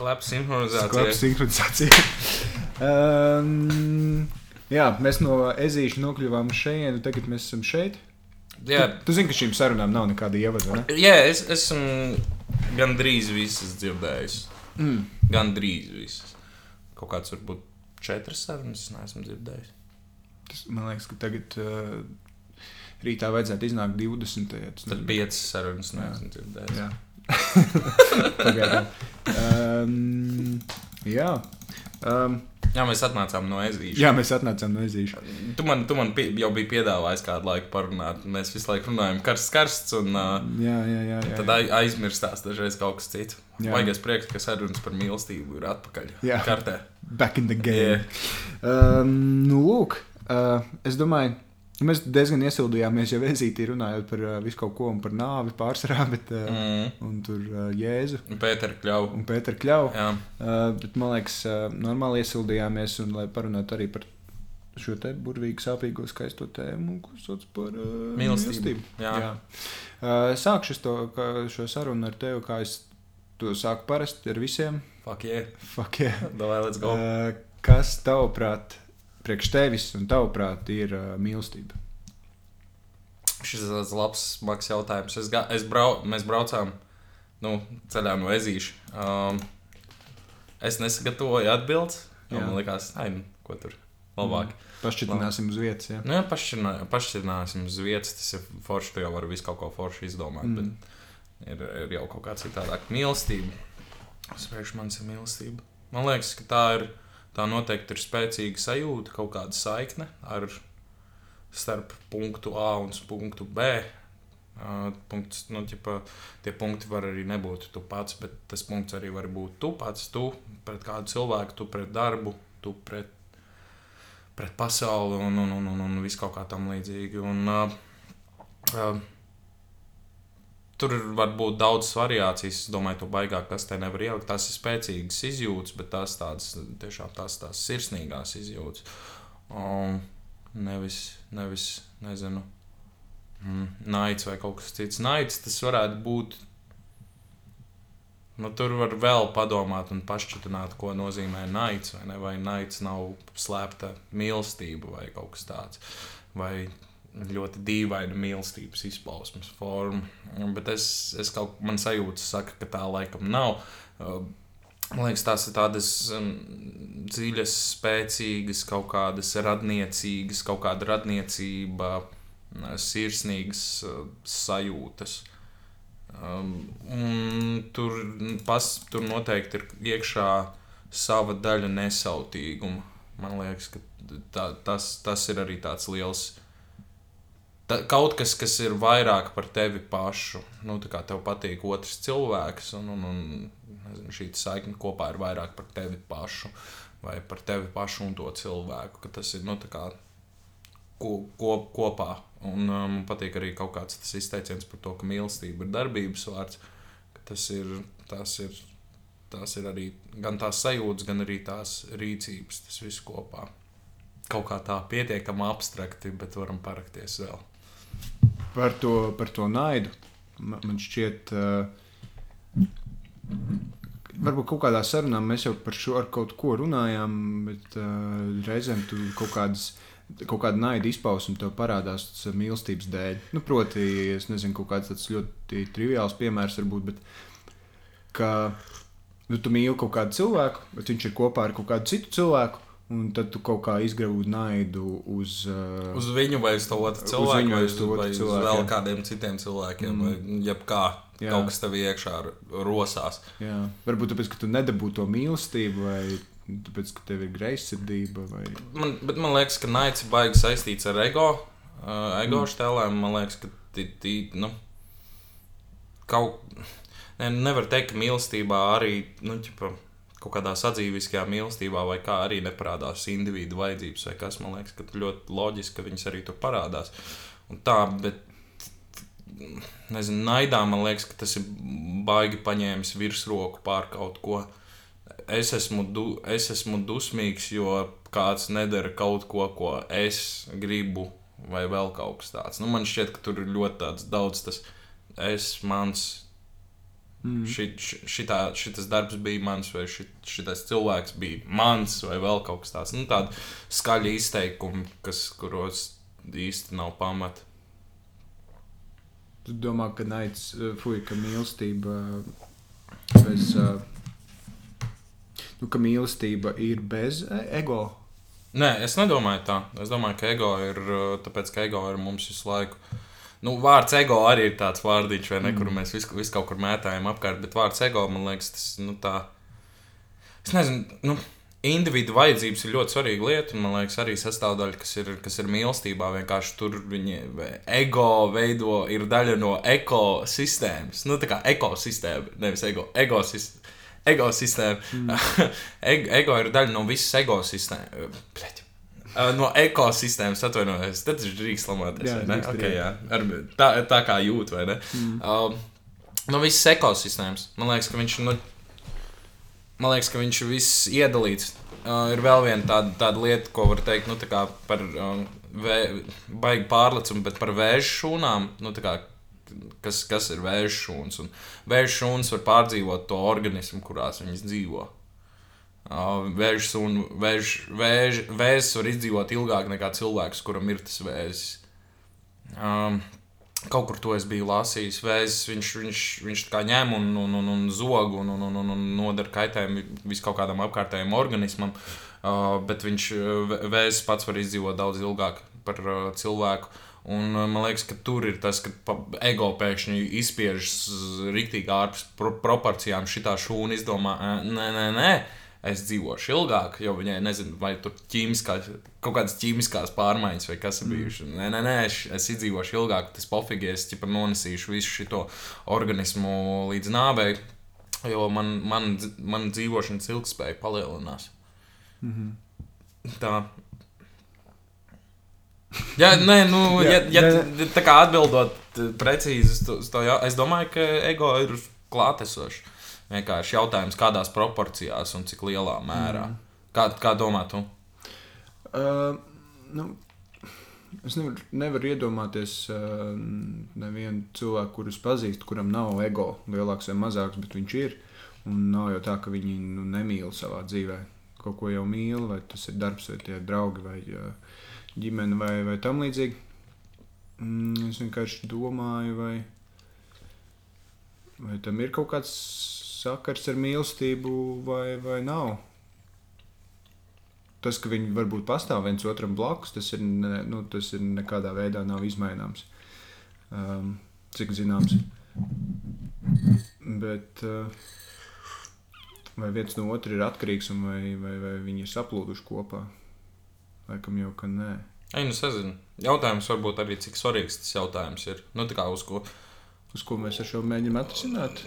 Sklepa sinhronizācija. Sklepa sinhronizācija. um, jā, mēs no ezīša nokļuvām šeit, tagad mēs esam šeit. Jā, Tu, tu zini, ka šīm sarunām nav nekāda ievada. Ne? jā es esmu gandrīz visas dzirdējis. Mm. Gandrīz visas. Kaut kāds varbūt četras sarunas es neesmu dzirdējis. Tas, man liekas, ka tagad uh, rītā vajadzētu iznākt 20. Ja, tas Tad piecas sarunas neesmu dzirdējis. Jā. Um, jā. Um, Jā, mēs atnācām no ezīša. jā, mēs atnācām no ezīša. Tu man, tu man pie, jau biji piedāvājis kādu laiku parunāt. un Mēs visu laiku runājam, karsts, karsts. Un, uh, Jā, jā, jā. jā, Tad ai- aizmirstās dažreiz kaut kas cits. Jā. Baigais prieks, ka sarunas par mīlestību ir atpakaļ. Jā. Kartē. Back in the game. Um, nu, lūk, uh, es domāju, mēs diezgan iesildījāmies jau ezītī runājot par uh, visu kaut ko un par nāvi pārsvarā, bet uh, Mm. un tur uh, Jēzu Pēter kļauj. un Pēteru Kļavu. Jā. Uh, bet man liekas, uh, normāli iesildījāmies un lai parunātu arī par šo te burvīgu, sāpīgo, skaisto tēmu, ko sauc par uh, Mīlestību. Jā. Jā. Uh, sākšu to, ka- šo sarunu ar tevi, kā es to sāku parasti ar visiem. Fuck yeah. Fuck yeah. Davai, let's go. Uh, kas tavuprāt, priekš tevis un tavuprāt, ir uh, mīlestība? Šis ir tāds labs, smags jautājums. Es, ga, es brau, mēs braucām nu, ceļā no ezīša. Um, es nesagatavoju Jā. Man liekas, ai, nu, ko tur labāk. Mm. Pašķirtināsim uz vietas. Jā. Nu, jā, pašķirnā- pašķirnāsim uz vietas. Tas ir forši. Tu jau vari visu kaut ko forši izdomāt. Mm. Ir, ir jau kaut kā citādāk. Mīlestība. Kas priekš manis ir mīlestība? Man liekas, ka tā ir. Tā noteikti ir spēcīga sajūta, kaut kāda saikne ar starp punktu A un punktu B. Uh, punkts, nu, ķipa, tie punkti var arī nebūt tu pats, bet tas punkts arī var būt tu pats, tu pret kādu cilvēku, tu pret darbu, tu pret, pret pasauli un, un, un, un, un visu kaut kā tam līdzīgi. Un, uh, uh, Tur var būt daudzas variācijas. Es domāju, to baigāk, kas te nevar ielikt. Tās ir spēcīgas izjūtas, bet tās tādas tiešām tās, tās sirsnīgās izjūtas. Um, nevis, nevis, nezinu, mm, naids vai kaut kas cits. Naids tas varētu būt. Nu, tur var vēl padomāt un pašķitināt, ko nozīmē naids. Vai, ne? vai naids nav slēpta mīlestība vai kaut kas tāds. Vai ļoti dīvaina mīlestības izpausmes forma. Bet es, es kaut kā man sajūta, saka, ka tā laikam nav. Man liekas, tās ir tādas um, dziļas, spēcīgas, kaut kādas radniecīgas, kaut kāda radniecība, sirsnīgas uh, sajūtas. Um, tur, pas, tur noteikti ir iekšā sava daļa nesautīguma. Man liekas, ka tā, tas, tas ir arī tāds liels. Ta, kaut kas, kas ir vairāk par tevi pašu. Nu, tā kā tev patīk otrs cilvēks, un, un, un nezinu, šī saikne kopā ir vairāk par tevi pašu, vai par tevi pašu un to cilvēku. Tas ir nu, tā kā ko, ko, kopā. Un um, man patīk arī kaut kāds tas izteiciens par to, ka mīlestība ir darbības vārds. Tas ir, tas ir, tas ir arī gan tās sajūtas, gan arī tās rīcības, tas viss kopā. Kaut kā tā pietiekami abstrakti, bet varam parakties vēl. Par to, par to naidu. Man šķiet, uh, varbūt kaut kādā sarunā mēs jau par šo kaut ko runājām, bet uh, reizēm tu kaut kādas. Kaut kāda naida izpausme tev parādās mīlestības dēļ. Nu, proti, es nezinu, kaut kāds tāds ļoti triviāls piemērs, varbūt, bet ka nu, tu mīli kaut kādu cilvēku, bet viņš ir kopā ar kaut kādu citu cilvēku, un tad tu kaut kā izgraudu naidu uz. Uh, Uz viņu vai uz to otru Uz cilvēku, viņu vai uz uz, vai uz cilvēku, vēl jā. kādiem citiem cilvēkiem, mm. vai jebkā. Jā. Kaut kas tev iekšā rosās. Jā, varbūt tāpēc, ka tu nedabūji to mīlestību, vai tāpēc, ka tev ir greizsirdība. Vai... Man, bet man liekas, ka naids ir baigi saistīts ar ego. Uh, ego Mm. štēlēm man liekas, ka tī, tī, nu, kaut. Ne, nevar teikt, ka mīlestībā arī nu, ķipa, kaut kādā sadzīviskajā mīlestībā, vai kā arī neparādās individu vajadzības, vai kas man liekas, ka ļoti loģiski, ka viņas arī tur parādās. Un tā, bet nezinu, naidā man liekas, ka tas ir baigi paņēmis virsroku pār kaut ko. Es esmu, du, es esmu dusmīgs, jo kāds nedara kaut ko, ko es gribu, vai vēl kaut kas tāds. Nu, man šķiet, ka tur ir ļoti daudz tas es, mans, Mm. Šis darbs bija mans, vai šis cilvēks bija mans, vai vēl kaut kas tāds. Nu, tāda skaļa izteikuma, kas, kuros īsti nav pamata. Tu domā, ka naids, eh, fuj, ka mīlestība bez. Uh, nu, ka mīlestība ir bez e, ego. Nē, es nedomāju tā. Es domāju, ka ego ir tāpēc, ka ego ir mums visu laiku. Nu, vārds ego arī ir tāds vārdiņš, vai ne, mm. kur mēs visu, visu kaut kur mētājam apkārt, bet vārds ego man liekas, tas nu, tā. Es nezinu, nu, individu vajadzības ir ļoti svarīga lieta, un man liekas, arī sastāvdaļa, kas ir, kas ir mīlestībā. Vienkārši tur viņi ego veido, ir daļa no ekosistēmas. Nu, tā kā ekosistēma, nevis ego, ekosistēma. Ekosistēma. Mm. ego ir daļa no visas ekosistēmas. No ekosistēmas atvainojos. Tad viņš drīkst lamāties. Jā, drīkst, okay, jā. Ar, tā, tā kā jūt, vai ne? Mm. Uh, no visas ekosistēmas. Man liekas, ka viņš, nu, man liekas, ka viņš viss iedalīts. Uh, ir vēl viena tāda, tāda lieta, ko var teikt nu, par um, vē, baigi pārlecumu, bet par vēža šūnām. Nu, kā, kas, kas ir vēža šūns? Vēža šūns var pārdzīvot to organismu, kurās viņas dzīvo. Vēžs un vēž, vēž, vēzis var izdzīvot ilgāk nekā cilvēks, kuram ir tas vēzis. Um, kaut kur to es biju lasījis. Vēzis viņš, viņš, viņš kā ņem un, un, un, un zog un, un, un, un nodara kaitējumu viskaut kādam apkārtējam organismam, uh, bet viņš vēzis pats var izdzīvot daudz ilgāk par uh, cilvēku. Un, man liekas, ka tur ir tas, ka ego pēkšņi izspiežas rīktīgi ārpus pro proporcijām. Šī tā šūna izdomā, nē, nē, nē, es dzīvošu ilgāk, jo viņai nezinu, vai tur ķīmiskā, kaut kādas ķīmiskās pārmaiņas vai kas ir mm. bijušas. Nē, nē, nē, es, es izdzīvošu ilgāk, tas pofīgi, es ķipa nonesīšu visu šo organismu līdz nāvei, jo man, man, man dzīvošanas ilgspēja palielinās. Mm -hmm. Tā. Jā, nē, nu, ja, ja, ja tā kā atbildot precīzi uz to, uz to jā, es domāju, ka ego ir klātesošs. Vienkārši jautājums, kādās proporcijās un cik lielā mērā. Mm. Kā, kā domā tu? Uh, nu, es nevaru, nevaru iedomāties uh, nevienu cilvēku, kurus pazīstu, kuram nav ego lielāks vai mazāks, bet viņš ir. Un nav jau tā, ka viņi nu, nemīl savā dzīvē. Kaut ko jau mīl, vai tas ir darbs, vai tie ir draugi, vai uh, ģimene, vai, vai tam līdzīgi. Mm, es vienkārši domāju, vai, vai tam ir kaut kāds sakars ar mīlestību vai, vai nav. Tas, ka viņi varbūt pastāv viens otram blakus, tas ir, nu, tas ir nekādā veidā nav izmaināms. Um, cik zināms. Bet uh, vai viens no otra ir atkarīgs vai, vai, vai viņi ir saplūduši kopā? Laikam jau, ka nē. Ai, nu, es nezinu. Jautājums varbūt arī cik svarīgs tas jautājums ir. Nu, kā uz ko? Uz ko mēs ar šo mēģinām atrisināt?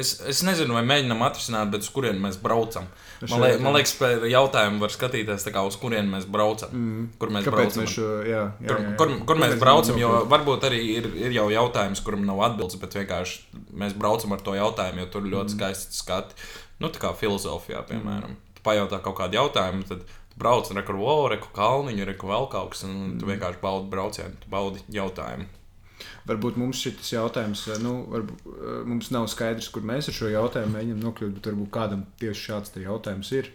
Es, es nezinu, vai mēģinām atrisināt, bet uz kurieni mēs braucam. Man, liek, man liekas, par jautājumu var skatīties, kā, uz kurieni mēs braucam. Mm. Kur mēs Kāpēc braucam? Mēs šo, jā, jā, kur, jā, kur, kur mēs braucam? Jo varbūt arī ir, ir jau jautājums, kuram nav atbildes, bet vienkārši mēs braucam ar to jautājumu, jo tur ļoti mm. skaisti skati. Nu, tā kā filozofijā, piemēram. Mm. Tu pajautā kaut kādu jautājumu, tad brauc un rekur, wow, reku kalniņu, reku vēl kaut kas, un mm. tu vienkārši baudi braucienu, tu baudi jautājumu. Varbūt mums šis jautājums, nu, varbūt, eh, mums nav skaidrs, kur mēs ar šo jautājumu mēģinām nokļūt, bet varbūt kādam tieši šāds jautājums ir.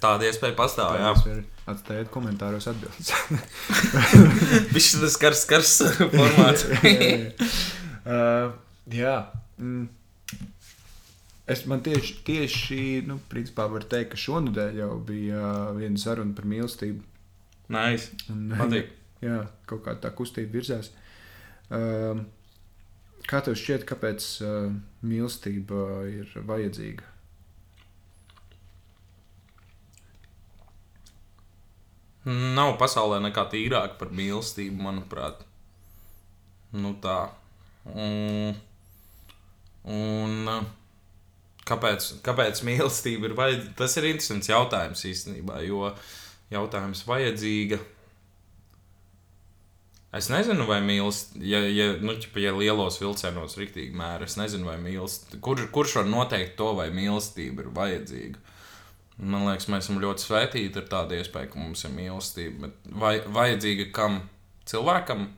Tāda iespēja pastāv. Tā jā, atstājiet komentāros atbildes. Viņš tas skars, skars formāts. jā, jā. Uh, jā. Mm. Es man tieši, tieši nu, principā var teikt, ka šonadēļ jau bija uh, viena saruna par mīlestību. Nice. Un, Patīk. Jā, kaut kā tā kustība virzās. Ehm, kā tev šķiet, kāpēc uh, mīlestība ir vajadzīga? Nav pasaulē nekā tīrāka par mīlestību, manuprāt. Nu tā. Un, un kāpēc, kāpēc mīlestība ir vajadzīga? Tas ir interesants jautājums īstenībā, jo jautājums vajadzīga Es nezinu, vai mīlestība, ja, ja, nu, ķipa, ja lielos vilcienos rīktīgi mēra, es nezinu, vai mīlestība, kur, kurš var noteikt to, vai mīlestība ir vajadzīga. Man liekas, mēs esam ļoti svētīti ar tādu iespēju, ka mums ir mīlestība. Bet vai vajadzīga kam cilvēkam?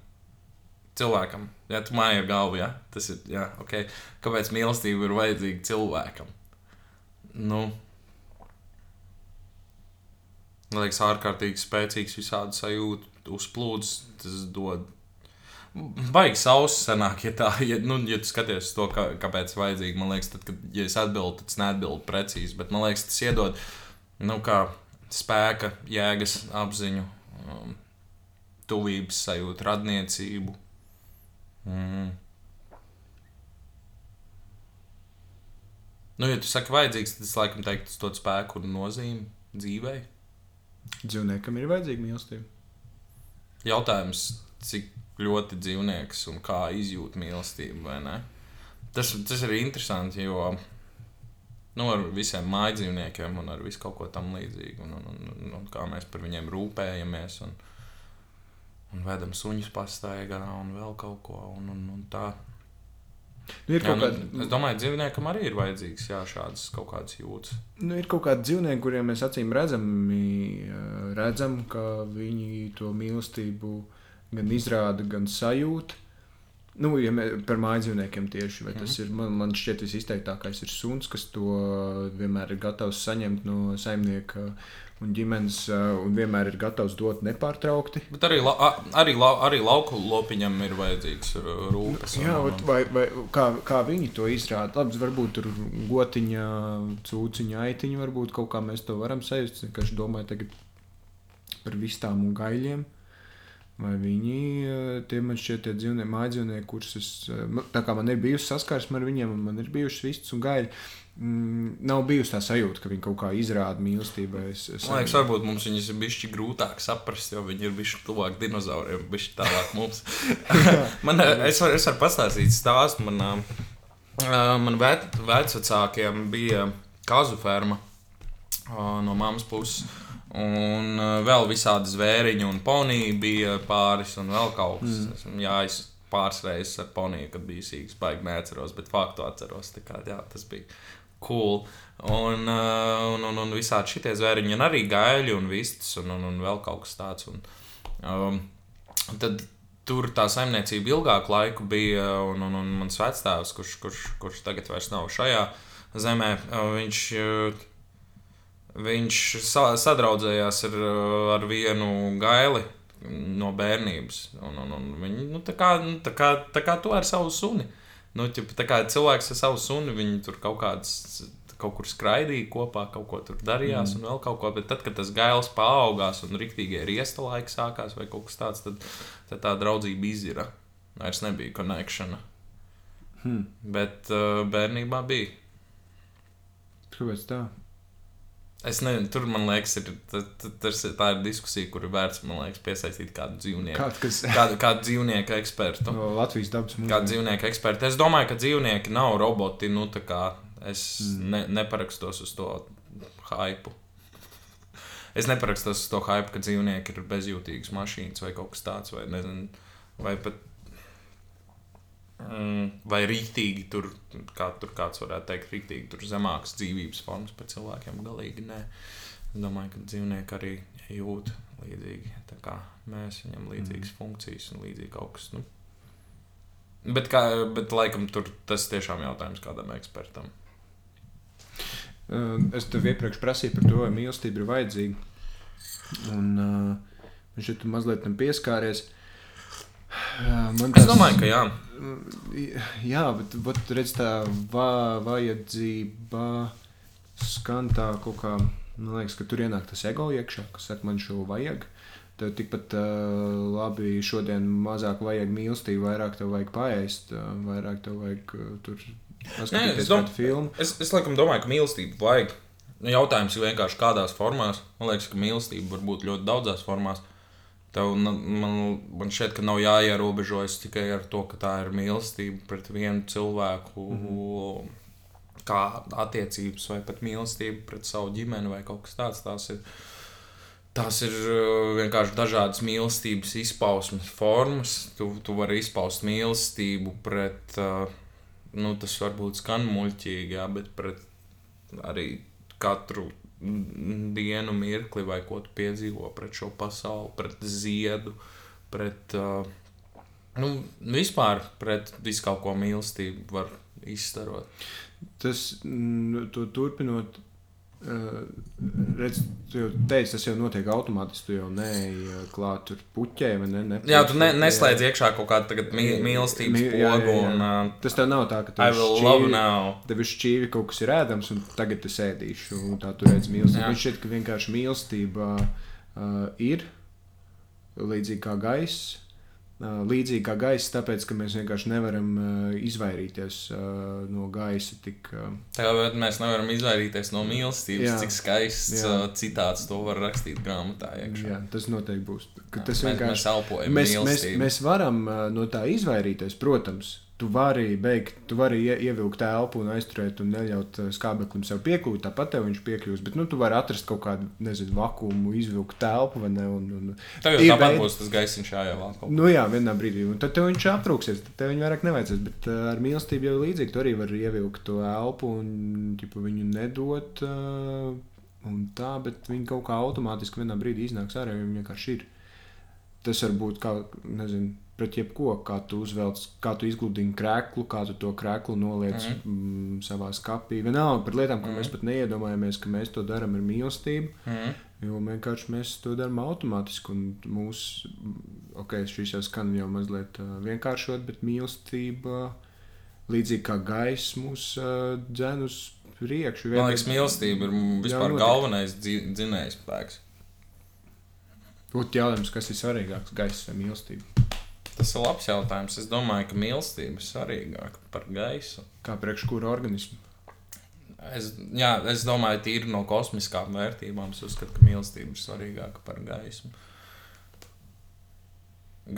cilvēkam. Ja tu māji ar galvu, ja? tas ir. Jā, okay. Kāpēc mīlestība ir vajadzīga cilvēkam? Nu, man liekas, ārkārtīgi spēcīgs visādi sajūtu uzplūds. Tas dod. Baigi sausa senāk, ja tā, ja, nu, ja tu skaties to, kā, kāpēc vajadzīgi, man liekas, tad, kad ja es atbildu, tad es neatbildu precīzi, bet man liekas, tas iedod, nu, kā spēka, jēgas apziņu, um, tuvības sajūtu, radniecību. Mm. Nu, ja tu saki, vajadzīgs, tad es laikam teiktu, tas dod spēku un nozīmi dzīvei. Dzīvniekam ir vajadzīga mīlestība. Jautājums, cik ļoti dzīvnieks un kā izjūt mīlestību, vai ne? Tas, tas ir interesanti, jo nu, ar visiem mājdzīvniekiem un ar visu kaut ko tam līdzīgu, un, un, un, un kā mēs par viņiem rūpējamies. Un, un vedam suņus pastaigā un vēl kaut ko. Un, un, un tā. Nu, Jā, kaut nu, kāda es domāju, ka dzīvniekam arī ir vajadzīgs jā, šādas kaut kādas jūtas. Nu, ir kaut kādi dzīvnieki, kuriem mēs acīm redzami, eh, redzam, ka viņi to mīlestību gan izrāda, gan sajūt. Nu, ja mē, par mājas dzīvniekiem tieši vai tas Mhm. ir. Man, man šķiet, visizteiktākais ir suns, kas to vienmēr ir gatavs saņemt no saimnieka un ģimenes, eh, un vienmēr ir gatavs dot nepārtraukti. Bet arī, la, arī, la, arī lauku lopiņam ir vajadzīgs uh, rūpes. Jā, un- vai, vai kā, kā viņi to izrāda? Labi, varbūt tur gotiņa, cūciņa, aitiņa, varbūt kaut kā mēs to varam sajust. Es domāju tagad par vistām un gaļiem. Vai viņi, eh, tie man šķiet, tie dzīvnieki, mājdzīvnieki, kurus es, eh, tā kā man ir bijusi saskarsme ar viņiem, man ir bijušas vistas un gaļi, mm, nav bijusi tā sajūta, ka viņi kaut kā izrāda mīlestību. Es, es, Man liekas, varbūt mums viņus ir bijis grūtāk saprast, jo viņi ir bijuši tuvāk dinozauriem, bijuši tālāk mums. man, es varu es var pastāstīt stāstu. Man, man vec, vecākiem bija kazu ferma no mammas puses. Un vēl visādi zvēriņi un poniji bija pāris un vēl kaut kas. Mm. Esmu jājis pāris reizes ar poniju, kad bija sīgs, baigi neatceros, bet faktu atceros. Tā Kā, jā, tas bija cool. Un, uh, un, un, un visādi šitie zvēriņi, un arī gaļi un vistas, un, un, un vēl kaut kas tāds. Un, um, tad tur tā saimniecība ilgāku laiku bija, un, un, un mans vectēvs, kurš, kurš, kurš tagad vairs nav šajā zemē, uh, viņš. Uh, Viņš sa sadraudzējās ar, ar vienu gaili no bērnības. Un, un, un viņi nu, tā kā, nu, tā kā, tā kā to ar savu suni. Nu, ķip, tā kā cilvēks ar savu suni, viņi tur kaut kādas. Kaut kur skraidīja kopā, kaut ko tur darījās, mm. un vēl kaut ko. Bet tad, kad tas gails paaugās un rīktīgi riesta laika sākās, vai kaut kas tāds, tad, tad tā draudzība izira. Vairs nebija konekšana. Hmm. Bet uh, bērnībā bija. Kāpēc tā? Es nezinu, tur man liekas, ir, tas, tā ir diskusija, kur ir vērts liekas, piesaistīt kādu dzīvnieku. Kāds, kas Kādu, kādu dzīvnieku ekspertu. no Latvijas dabas Kādu mūzikas? dzīvnieku ekspertu. Es domāju, ka dzīvnieki nav roboti. Nu, es Mm. ne, neparakstos uz to hypu. Es neparakstos uz to hypu, ka dzīvnieki ir bezjūtīgas mašīnas vai kaut kas tāds. Vai, nezinu, vai pat. Mm, vai rītīgi tur, kā tur kāds varētu teikt, rītīgi tur zemākas dzīvības formas par cilvēkiem. Galīgi nē. Es domāju, ka dzīvnieki arī jūt līdzīgi. Mēs viņam līdzīgas mm. funkcijas un līdzīgi kaut kas. Nu. Bet, kā, bet laikam tur tas tiešām jautājums kādam ekspertam. Es tev iepriekš prasīju par to, vai mīlestība ir vajadzīga. Un uh, viņš šeit mazliet pieskāries. Uh, Man Es domāju, ka jā. Jā, bet, bet redz, tā va, vajadzība skan tā kaut kā. Man liekas, ka tur ienāk tas ego iekšā, kas saka, man šo vajag. Tev tikpat uh, labi šodien mazāk vajag mīlestību, vairāk tev vajag paēst, vairāk tev vajag uh, tur paskatīties es dom- filmu. Es, es laikam domāju, ka mīlestība vajag. Nu, Jautājums ir vienkārši kādās formās. Man liekas, ka mīlestība var būt ļoti daudzās formās. Tev, man, man šķiet, ka nav jāierobežojas tikai ar to, ka tā ir mīlestība pret vienu cilvēku, mm -hmm. kā attiecības, vai pat mīlestība pret savu ģimeni, vai kaut kas tāds. Tās ir, tās ir uh, vienkārši dažādas mīlestības izpausmes formas. Tu, tu vari izpaust mīlestību pret, uh, nu, tas varbūt skan muļķīgi, jā, bet pret arī katru dienu, mirkli, vai ko tu piedzīvo pret šo pasauli, pret ziedu, pret, uh, Nu, vispār pret visu kaut ko mīlestību var izstarot. Tas, mm, to turpinot, redz, tu jau teici, tas jau notiek automātiski. Tu jau neej klāt tur puķē, vai ne? ne Jā, tu ne, neslēdz iekšā kaut kādu mīlestības Mī- jā, jā, pogu. jā. Un, uh, Tas tev nav tā, ka tev šķīvi-. Tev šķīvi kaut kas ir ēdams, un tagad es ēdīšu. un Tā tu redz mīlestību. Jā. Man šķiet, ka vienkārši mīlestība uh, ir līdzīga kā gaisa. Līdzīgi kā gaisa, tāpēc, ka mēs vienkārši nevaram izvairīties no gaisa tik. Tagad mēs nevaram izvairīties no mīlestības, Jā. cik skaists Jā. citāts to var rakstīt grāmatā. iekšā. jā, tas noteikti būs. Jā, Tas mēs, mēs vienkārši elpojam mēs, mēs, mēs varam no tā izvairīties, protams. Tu vari beigt, tu vari ie, ievilkt elpu un aizturēt, un neļaut uh, skābeklim sev piekļūt. Tāpat tev viņš piekļūs. Bet nu, tu vari atrast kaut kādu, nezinu, vakumu, izvilkt telpu vai ne. Un, un, Tev jau tāpat veidi- būs tas gaisiņš kaut Nu, jā, vienā brīdī. Un tad tev viņš aprūksies, tad tev viņa vairāk nevajadzēs. Bet uh, ar mīlestību jau līdzīgi. Tu arī vari ievilkt to elpu un ģipa, viņu nedot. Uh, un tā, bet viņi kaut kā automātiski vienā brīdī iznāks ārā. jo Viņi vienkārši ir. Tas var būt kā, nezinu, pret jebko, kā tu uzvelc, kā tu izgludini krēklu, kā tu to krēklu noliec mm -hmm. mm, savā skapī. Vienalga par lietām, ko mm mēs pat neiedomājamies, ka mēs to darām ar mīlestību. Mhm. Jo vienkārši mēs to darām automātiski. Un mūsu, ok, šis jau skan jau mazliet uh, vienkāršot, bet mīlestība, līdzīgi kā gaisa, mūs uh, dzēn uz priekšu. Man liekas, mīlestība ir m- vispār notiek. galvenais dzi- dzinējs spēks. Būtu jautājums, kas ir svarīgāks, gaisa vai mīlestība? Tas ir labs jautājums. Es domāju, ka mīlestība ir svarīgāka par gaisu. Kā priekš kura organismu? Es, jā, es domāju, tīri no kosmiskām vērtībām. Es uzskatu, ka mīlestība ir svarīgāka par gaismu.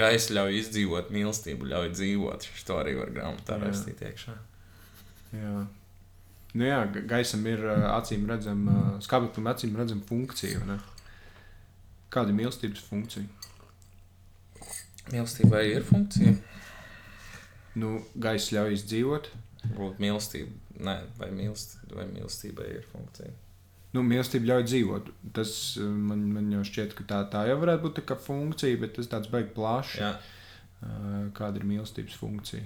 Gaisa ļauj izdzīvot, mīlestība ļauj dzīvot. To arī var grāmatā rakstīt iekšā. Jā. Nu jā, ga- gaisam ir uh, acīm redzama, uh, skābeklim acīm redzama funkcija. ne? Kāda ir mīlestības funkcija? Mīlestībai ir funkcija. Nu, gaisa ļauj izdzīvot. Būt mīlestība, Nē, vai, mīlest, vai mīlestībai ir funkcija. Nu, mīlestība ļauj dzīvot. Tas uh, man, man jau šķiet, ka tā, tā jau varētu būt tā funkcija, bet tas tāds beigas plašs. Jā, Uh, Kāda ir mīlestības funkcija?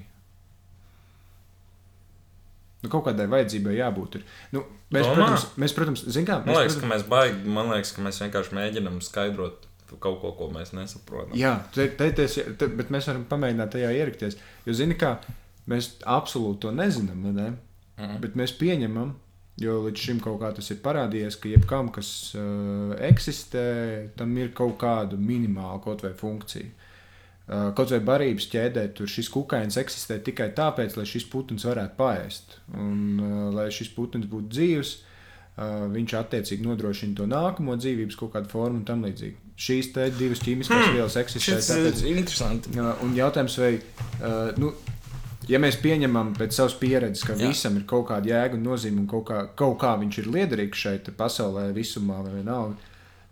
Nu, kaut kādai vajadzībai jābūt. Ir. Nu, mēs, Domā? protams, mēs, protams, zinām, kā man liekas, ka mēs baigi, man liekas, ka mēs vienkārši mēģinām skaidrot kaut ko, ko mēs nesaprotam. Jā, te, te, te, te, bet mēs varam pamēģināt tajā ierikties. Jo, zini, kā mēs absolūti to nezinām, ne? Mhm. bet mēs pieņemam, jo līdz šim kaut kā tas ir parādījies, ka jebkam, kas uh, eksistē, tam ir kaut kāda minimāla kaut vai funkcija. Uh, kaut vai barības ķēdē, tur šis kukainis eksistē tikai tāpēc, lai šis putns varētu paēst. Un, uh, lai šis putns būtu dzīves, uh, viņš attiecīgi nodrošina to nākamo dzīvības kaut kādu formu un tam līdzīgi. Šīs divas ķīmiskās Hmm. vielas eksistē. Tāpēc- ir interesanti. Jā, Un jautājums, vai, uh, nu, ja mēs pieņemam pēc savas pieredzes, ka Jā. Visam ir kaut kāda jēga un nozīme, un kaut kā, kaut kā viņš ir liederīgs šeit pasaulē, visumā vai vienalga,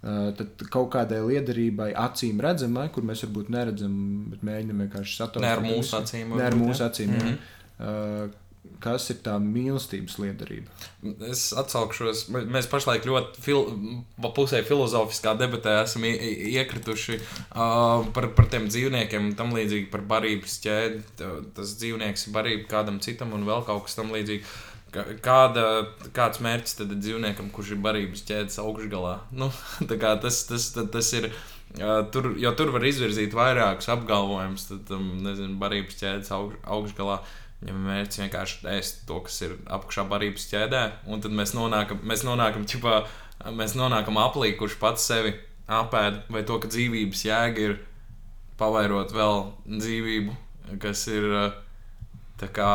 uh, tad kaut kādai liederībai, acīm redzamai, kur mēs varbūt neredzam, bet mēģinām vienkārši saturēt. Ne ar mūsu acīm, Ne ar mūsu acīm. Mm. -hmm. uh, kas ir tā mīlestības liederība? Es atsaukšos, mēs pašlaik ļoti fil, pusē filozofiskā debatē esam ie- ie- iekrituši uh, par, par tiem dzīvniekiem, tam līdzīgi par barības ķēdi. Tas dzīvnieks ir barība kādam citam un vēl kaut kas tam līdzīgs. Kāda, kāds mērķis tad ir dzīvniekam, kurš ir barības ķēdes augšgalā? Nu, tas, tas, tas, tas ir. Uh, tur, jo tur var izvirzīt vairākus apgalvojumus, tad, um, nezinu, barības ķēdes augš, augšgalā. Viņam ir mērķis vienkārši ēst to, kas ir apakšā barības ķēdē, un tad mēs nonākam, mēs nonākam, ķipā, mēs nonākam aplī, kurš pats sevi apēd, vai to, ka dzīvības jēga ir pavairot vēl dzīvību, kas ir uh, tā kā,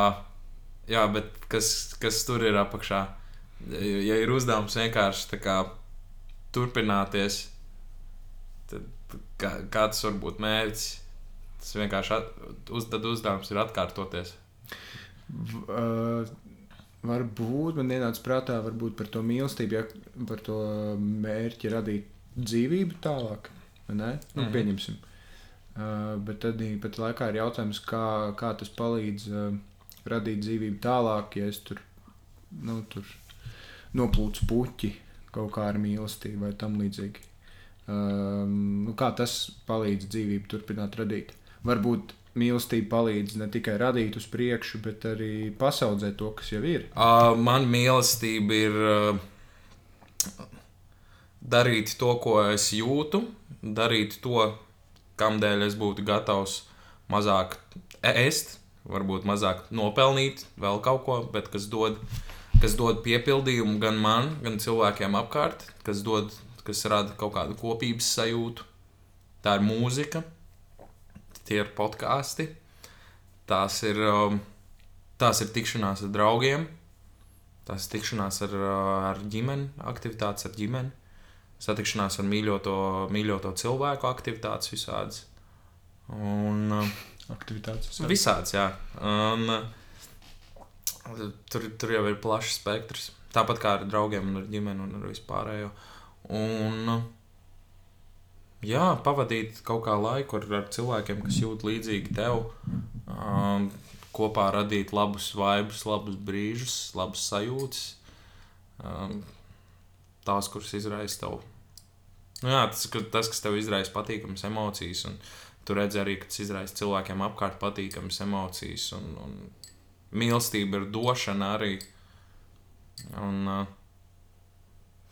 jā, bet kas, kas tur ir apakšā. Ja ja ir uzdevums vienkārši tā kā turpināties, tad kā, kāds var būt mērķis? Tas vienkārši at, uz, uzdevums ir atkārtoties. Uh, varbūt man ienāca prātā varbūt par to mīlestību, ja par to mērķi radīt dzīvību tālāk. Ne? Nu, Mhm. Pieņemsim. Uh, bet tad pat laikā ir jautājums, kā, kā tas palīdz uh, radīt dzīvību tālāk, ja es tur, nu, tur noplūcu puķi kaut kā ar mīlestību vai tam līdzīgi. Um, nu, kā tas palīdz dzīvību turpināt radīt? Varbūt mīlestība palīdz ne tikai radīt uz priekšu, bet arī pasaudzēt to, kas jau ir. Uh, man mīlestība ir uh, darīt to, ko es jūtu, darīt to, kamdēļ es būtu gatavs mazāk ēst, varbūt mazāk nopelnīt, vēl kaut ko, bet kas dod, kas dod piepildījumu gan man, gan cilvēkiem apkārt, kas, dod, kas rada kaut kādu kopības sajūtu. Tā ir mūzika, tie ir podkāsti, tās ir, um, tās ir tikšanās ar draugiem, tās ir tikšanās ar, uh, ar ģimeni, aktivitātes ar ģimeni, satikšanās ar mīļoto, mīļoto cilvēku, aktivitātes visādas. Un, uh, Aktivitātes. Visāds, jā. Un, uh, tur, tur jau ir plašs spektrs. Tāpat kā ar draugiem, un ar ģimeni un ar vispārējo. Un, jā, pavadīt kaut kā laiku ar, ar cilvēkiem, kas jūt līdzīgi tev. Um, kopā radīt labus vibus, labus brīžus, labas sajūtas. Um, tās, kuras izraisa tev. Nu, jā, tas, tas, kas tev izraisa patīkamas emocijas. Un, Tu redzi arī, ka tas izraisa cilvēkiem apkārt patīkamas emocijas, un, un mīlestība ir došana arī. Un, uh,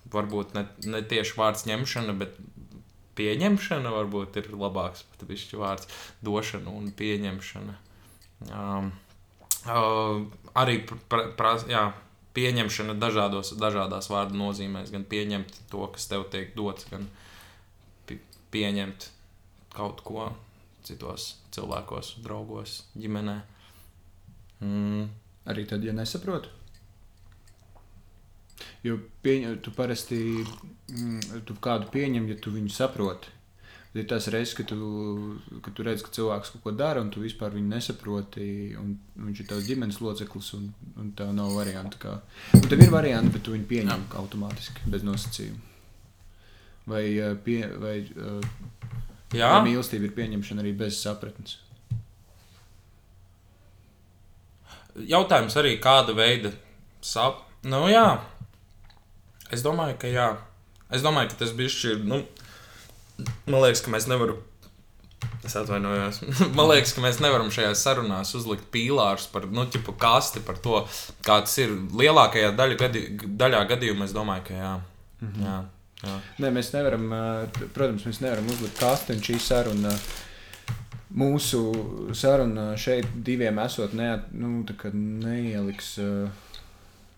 varbūt ne, ne tieši vārds ņemšana, bet pieņemšana varbūt ir labāks pat bišķi vārds došana un pieņemšana. Um, uh, arī pra, pra, jā, pieņemšana dažādos, dažādās vārdu nozīmēs, gan pieņemt to, kas tev tiek dots, gan pi- pieņemt kaut ko citos cilvēkos, draugos, ģimenē. Mm. Arī tad, ja nesaprotu. Jo pieņem, tu parasti mm, tu kādu pieņem, ja tu viņu saproti. Ir tas reizes, kad tu, kad tu redz, ka cilvēks kaut ko dara, un tu vispār viņu nesaproti. Viņš ir tavs ģimenes loceklis, un, un tev nav variantu. Kā... Un tev ir varianti, bet tu viņu pieņem Jā. automātiski, bez nosacījuma. Vai, pie, vai, vai mīlestība ir pieņemšana arī bez sapratnes? jautājums arī, kāda veida sap. Nu, jā, es domāju, ka jā. Es domāju, ka tas bišķi ir. Nu, man liekas, ka mēs nevaram. Es atvainojos. man liekas, ka mēs nevaram šajās sarunās uzlikt pīlārus par, nu, tipu kasti par to, kā tas ir. Lielākajā daļa gadi, daļā gadījumā es domāju, ka jā. Mm -hmm. jā, jā. Nē, mēs nevaram, protams, mēs nevaram uzlikt kasti un šī saruna. Mūsu saruna šeit diviem esot neat, nu, neieliks. ā,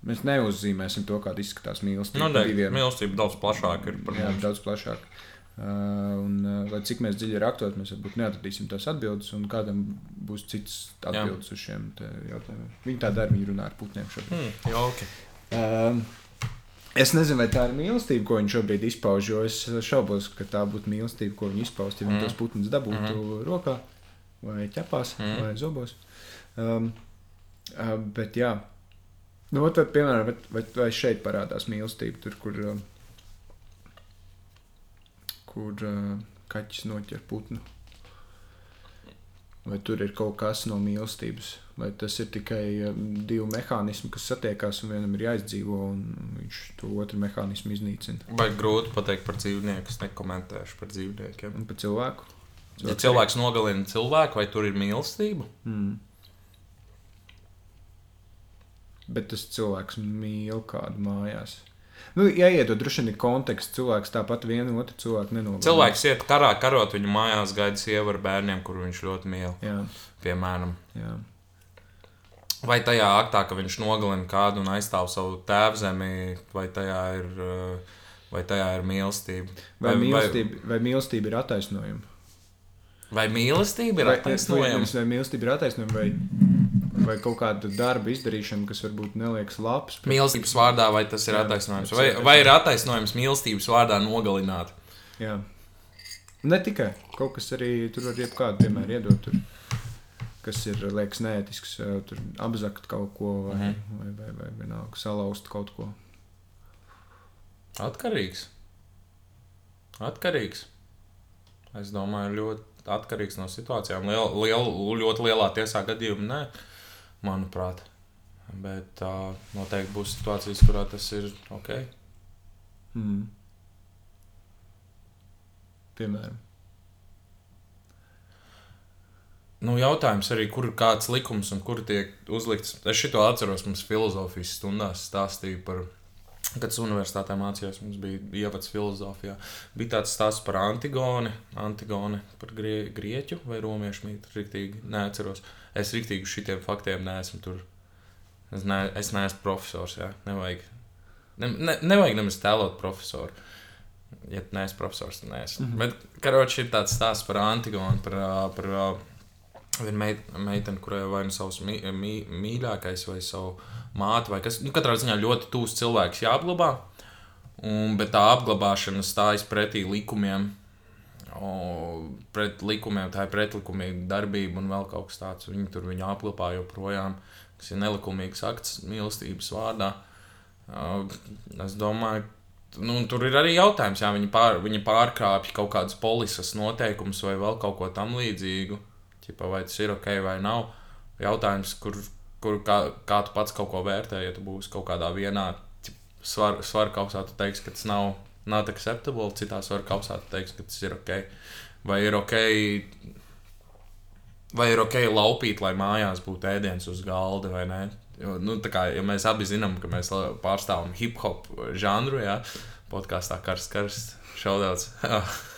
Mēs neuzzīmēsim to, kāda izskatās mīlestība. Nu, diviem. mīlestība daudz plašāka ir par Jā, mums. daudz plašāk. Uh, un, uh, lai cik mēs dziļi raktot, mēs varbūt neatradīsim tās atbildes, un kādam būs cits atbildes uz šiem jautājumiem. Viņi tā dara, viņi runā ar putniem šobrīd. Hmm, jauki. Um, es nezinu, vai tā ir mīlestība, ko viņš šobrīd izpauž, jo es šaubos, ka tā būtu mīlestība, ko viņš izpaust, ja Mm. tos putnus dabūtu mm. rokā vai ķepās mm. Mm. vai zobos. Um, uh, bet jā, nu, tad, piemēram, vai, vai, vai šeit parādās mīlestība, tur, kur, um, kur uh, kaķis noķer putnu. Vai tur ir kaut kas no mīlestības, vai tas ir tikai um, divi mehānismi, kas satiekās, un vienam ir jāizdzīvo, un viņš to otru mehānismu iznīcina. Vai grūti pateikt par dzīvnieku? Es nekomentēšu par dzīvniekiem. Un par cilvēku. Ja cilvēks nogalina cilvēku, vai tur ir mīlestība? Mm. Bet tas cilvēks mīl kādu mājās. Nu, ja iedod droši vien ir konteksts, cilvēks tāpat vienu otru cilvēku nenogalina. Cilvēks iet karā, karot viņu mājās, gaida sievu ar bērniem, kur viņš ļoti mīl. Jā, Piemēram, jā. vai tajā aktā, ka viņš nogalina kādu un aizstāv savu tēvzemi, vai tajā ir, uh, vai tajā ir mīlestība? Vai, mīlestība, vai mīlestība ir attaisnojuma? vai, vai mīlestība ir Vai, vai, attaisnojama? vai mīlestība ir attaisnojuma, vai, vai kaut kāda darba izdarīšana, kas varbūt neliekas labs. bet- Mīlestības vārdā, vai tas ir Jā, attaisnojums? Vai, vai ir attaisnojums mīlestības vārdā nogalināt? Jā. Ne tikai kaut kas arī tur var jebkādu piemēru iedot. Tur, kas ir liekas neētisks, tur apzakt kaut ko vai, mm. -hmm. vai, vai, vai vienalga salauzt kaut ko. Atkarīgs. Atkarīgs. Es domāju, ļoti atkarīgs no situācijām. Liel, liel, ļoti lielā tiesā gadījumā, nē, manuprāt. Bet tā noteikti būs situācijas, kurā tas ir ok. Mm. Piemēram, Nu, jautājums arī, kur ir kāds likums un kur tiek uzlikts. Es šito atceros, mums filozofijas stundās stāstīja par, kad es universitātē mācījos, mums bija ievads filozofijā. Bija tāds stāsts par Antigoni, Antigoni par grie, grieķu vai romiešu mītu, riktīgi neatceros. Es riktīgi šitiem faktiem neesmu tur. Es, ne, es neesmu profesors, jā, nevajag. Ne, ne, nevajag nemaz tēlot profesoru. Ja neesmu profesors, tad neesmu. Mm -hmm. Bet, karoči, ir tāds stāsts par Antigonu, par, par, ā, viena meit, meitene, kurai vai nu savs mī, mī, mīļākais, vai savu māti, vai kas. Nu, katrā ziņā ļoti tūs cilvēks jāapglabā. Un, bet tā apglabāšana stājas pretī likumiem. O, pret likumiem, tā ir pretlikumīga darbība un vēl kaut kas tāds. Viņi tur viņu apglabā joprojām, kas ir nelikumīgs akts mīlestības vārdā. Uh, es domāju, nu, tur ir arī jautājums, ja viņi, pār, viņi pārkāpj kaut kādas polises noteikumus vai vēl kaut ko tamlīdzīgu. Ķipa, vai tas ir ok vai nav. Jautājums, kur, kur kā, kā tu pats kaut ko vērtē, ja tu būsi kaut kādā vienā svaru svar kausā, tu teiksi, ka tas nav, not acceptable, citā svaru kausā tu teiksi, ka tas ir ok. Vai ir ok, vai ir ok laupīt, lai mājās būtu ēdiens uz galda vai nē. Jo, nu, kā, jo mēs abi zinām, ka mēs pārstāvam hip hop žanru, ja podkāstā karsts, karsts. Šaudauts.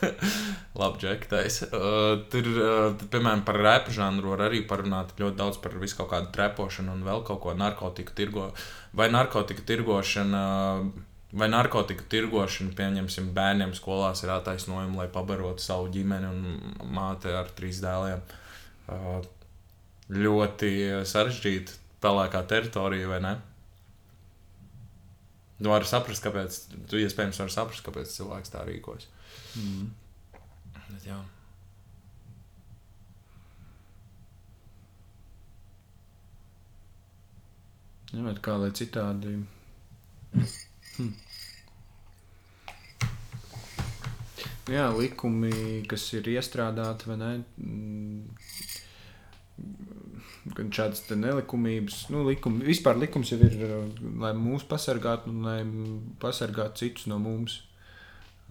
Labi, džektais. Uh, tur, uh, piemēram, par repu žanru var arī parunāt ļoti daudz par visu kaut kādu trepošanu un vēl kaut ko narkotiku tirgo. Vai narkotiku tirgošana, vai narkotiku tirgošana, pieņemsim, bērniem skolās ir attaisnojumi, lai pabarotu savu ģimeni un māti ar trīs dēliem. Uh, ļoti sarežģīta pelēkā teritorija, vai ne? Tu vari saprast, kāpēc. Tu iespējams vari saprast, kāpēc cilvēks tā rīkojas. Mm. Bet, jā. Bet kā lai citādi. Hm. Jā, likumi, kas ir iestrādāti, vai ne? Gan šādas nelikumības, nu, likumi. Vispār likums jau ir, lai mūs pasargātu un lai pasargātu citus no mums.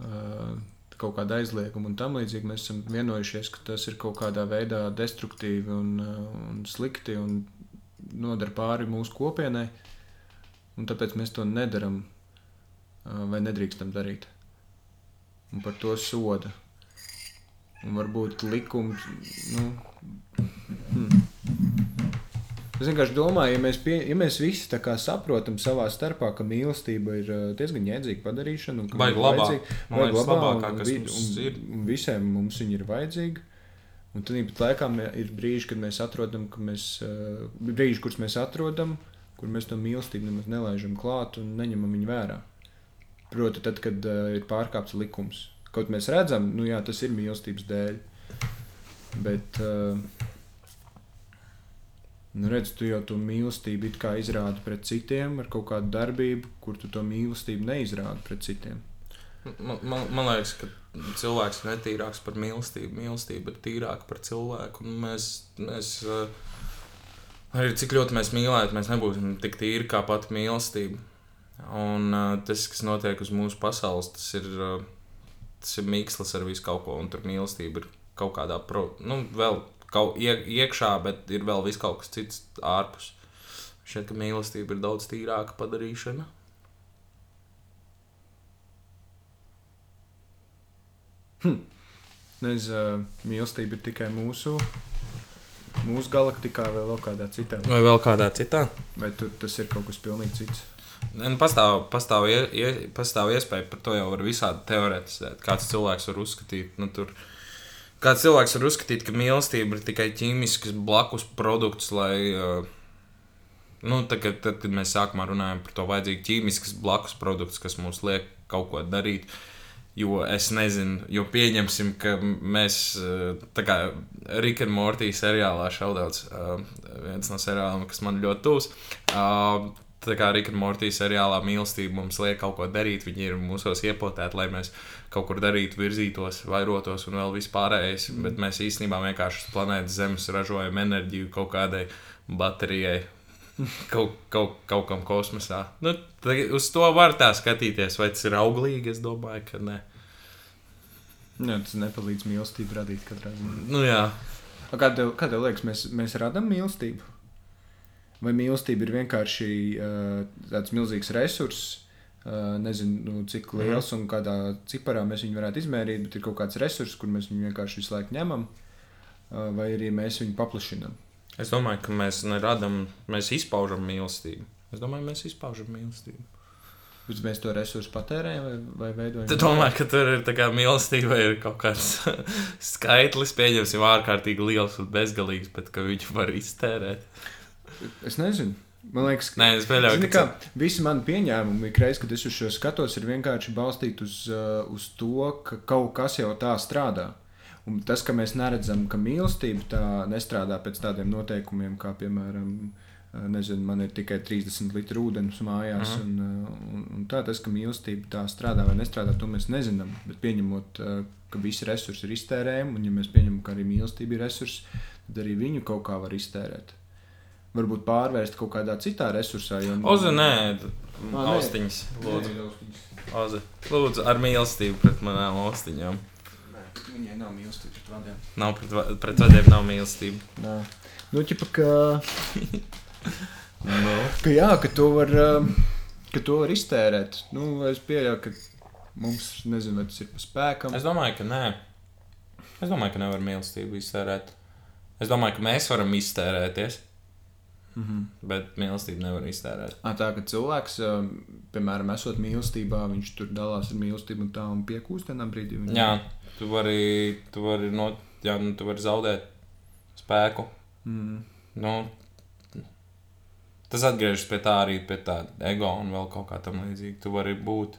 Uh, kaut kāda aizlieguma un tam līdzīgi mēs esam vienojušies, ka tas ir kaut kādā veidā destruktīvi un, un slikti un nodara pāri mūsu kopienai. Un tāpēc mēs to nedaram vai nedrīkstam darīt. Un par to soda. Un varbūt likums. Nu. Es vienkārši domāju, ja mēs, pie, ja mēs visi saprotam savā starpā, ka mīlestība ir diezgan jēdzīga padarīšana, un ka Baigi labā, vajag labā, labākā, un, kas un. Un visiem mums viņa ir vajadzīga. Un tad laikā ir brīži, kad mēs atrodam, ka mēs, brīži, kurus mēs atrodam, kur mēs to mīlestību nemaz nelaižam klāt un neņemam viņu vērā. Proti, tad, kad uh, ir pārkāpts likums. Kaut mēs redzam, nu jā, tas ir mīlestības dēļ. Bet, uh, Nu, redz, tu jau to mīlestību izrādi pret citiem ar kaut kādu darbību, kur tu to mīlestību neizrādi pret citiem. Man, man, man liekas, ka cilvēks ir netīrāks par mīlestību. Mīlestība ir tīrāka par cilvēku. Mēs, mēs, eh, arī cik ļoti mēs mīlētu, mēs nebūsim tik tīri kā pati mīlestība. Un eh, tas, kas notiek uz mūsu pasaules, tas ir, eh, tas ir mīkslis ar visu kaut ko, un tur mīlestība ir kaut kādā, pro, nu, vēl kaut iekšā, bet ir vēl vis kaut kas cits ārpus. Šeit, ka mīlestība ir daudz tīrāka padarīšana. Hm. Nezinu, uh, mīlestība ir tikai mūsu, mūsu galaktikā vai vēl kādā citā. Vai vēl kādā citā? Vai tu, tas ir kaut kas pilnīgi cits? Nu, pastāv, pastāv, ie, ie, pastāv iespēja par to jau var visādi teoretizēt. Kāds cilvēks var uzskatīt, nu, tur, uh, Kāds cilvēks var uzskatīt, ka mīlestība ir tikai ķīmisks blakus produkts, lai. Uh, nu, tad, tad, kad mēs sākumā runājam par to, vajadzīgs ķīmisks blakus produkts, kas mums liek kaut ko darīt. Jo es nezinu, jo pieņemsim, ka mēs, uh, tā kā Rika un Mortija seriālā šaudauts, uh, viens no seriāliem, kas man ļoti tūs, tā kā Rika un Mortija seriālā mīlestība mums liek kaut ko darīt, viņi ir mūsos iepotēti, lai mēs kaut kur darītu, virzītos, vairotos un vēl vispārējais. Mm. Bet mēs īstenībā vienkārši uz planētas Zemes ražojam enerģiju kaut kādai baterijai. kaut, kaut, kaut kam kosmosā. Nu, uz to var tā skatīties, vai tas ir auglīgi. Es domāju, ka nē. Jā, tas nepalīdz mīlestību radīt katrā ziņā. Nu, jā. Kā tev, kā tev liekas, mēs, mēs radām mīlestību? Vai mīlestība ir vienkārši uh, tāds milzīgs resurss, nezinu, nu, cik liels mm. un kādā ciparā mēs viņu varētu izmērīt, bet ir kaut kāds resurss, kur mēs viņu vienkārši visu laiku ņemam, uh, vai arī mēs viņu paplašinām? Es domāju, ka mēs neradām, mēs izpaužam mīlestību. Es domāju, mēs izpaužam mīlestību. Bet mēs to resursu patērējam vai, vai veidojam? Tu domā, ka tur ir mīlestība, ir kaut kāds skaitlis, pieņemsim, ārkārtīgi liels un bezgalīgs, bet ka viņu var iztērēt. Es nezinu. Man liekas, ka Nē, es pieļauju, zini, ka visi mani pieņēmumi, ik reiz, kad es uz šo skatos, ir vienkārši balstīti uz, uh, uz to, ka kaut kas jau tā strādā. Un tas, ka mēs neredzam, ka mīlestība tā nestrādā pēc tādiem noteikumiem, kā piemēram, uh, nezinu, man ir tikai 30 litru ūdens mājās, mm. un, uh, un, un tā, tas, ka mīlestība tā strādā vai nestrādā, to mēs nezinām. Bet pieņemot, ka visi resursi ir iztērējami, un ja mēs pieņemam, ka arī mīlestība ir resurss, tad arī viņu kaut kā var iztērēt varbūt pārvērst kaut kādā citā resursā. Jo, nu, Oze, nē, austiņas. Lūdzu. Oze, lūdzu, ar mīlestību pret manām austiņām. Viņai nav mīlestība pret vadiem. Nav pret, pret vadiem nav mīlestība. Nā. Nu, ķipa, ka... no. ka jā, ka to var, um, ka to var iztērēt. Nu, es pieļauju, ka mums, nezinu, vai tas ir pa spēkam. Es domāju, ka nē. Es domāju, ka nevar mīlestību iztērēt. Es domāju, ka mēs varam iztērēties. Mm -hmm. Bet mīlestību nevar iztērēt. À, tā kā cilvēks, piemēram, esot mīlestībā, viņš tur dalās ar mīlestību un tā un piekūst vienā brīdī. Viņa... Jā, tu vari, tu vari, no, jā, nu, tu vari zaudēt spēku. Mm. Nu, tas atgriežas pie tā arī pie tā ego un vēl kaut kā tam līdzīga. Tu vari būt,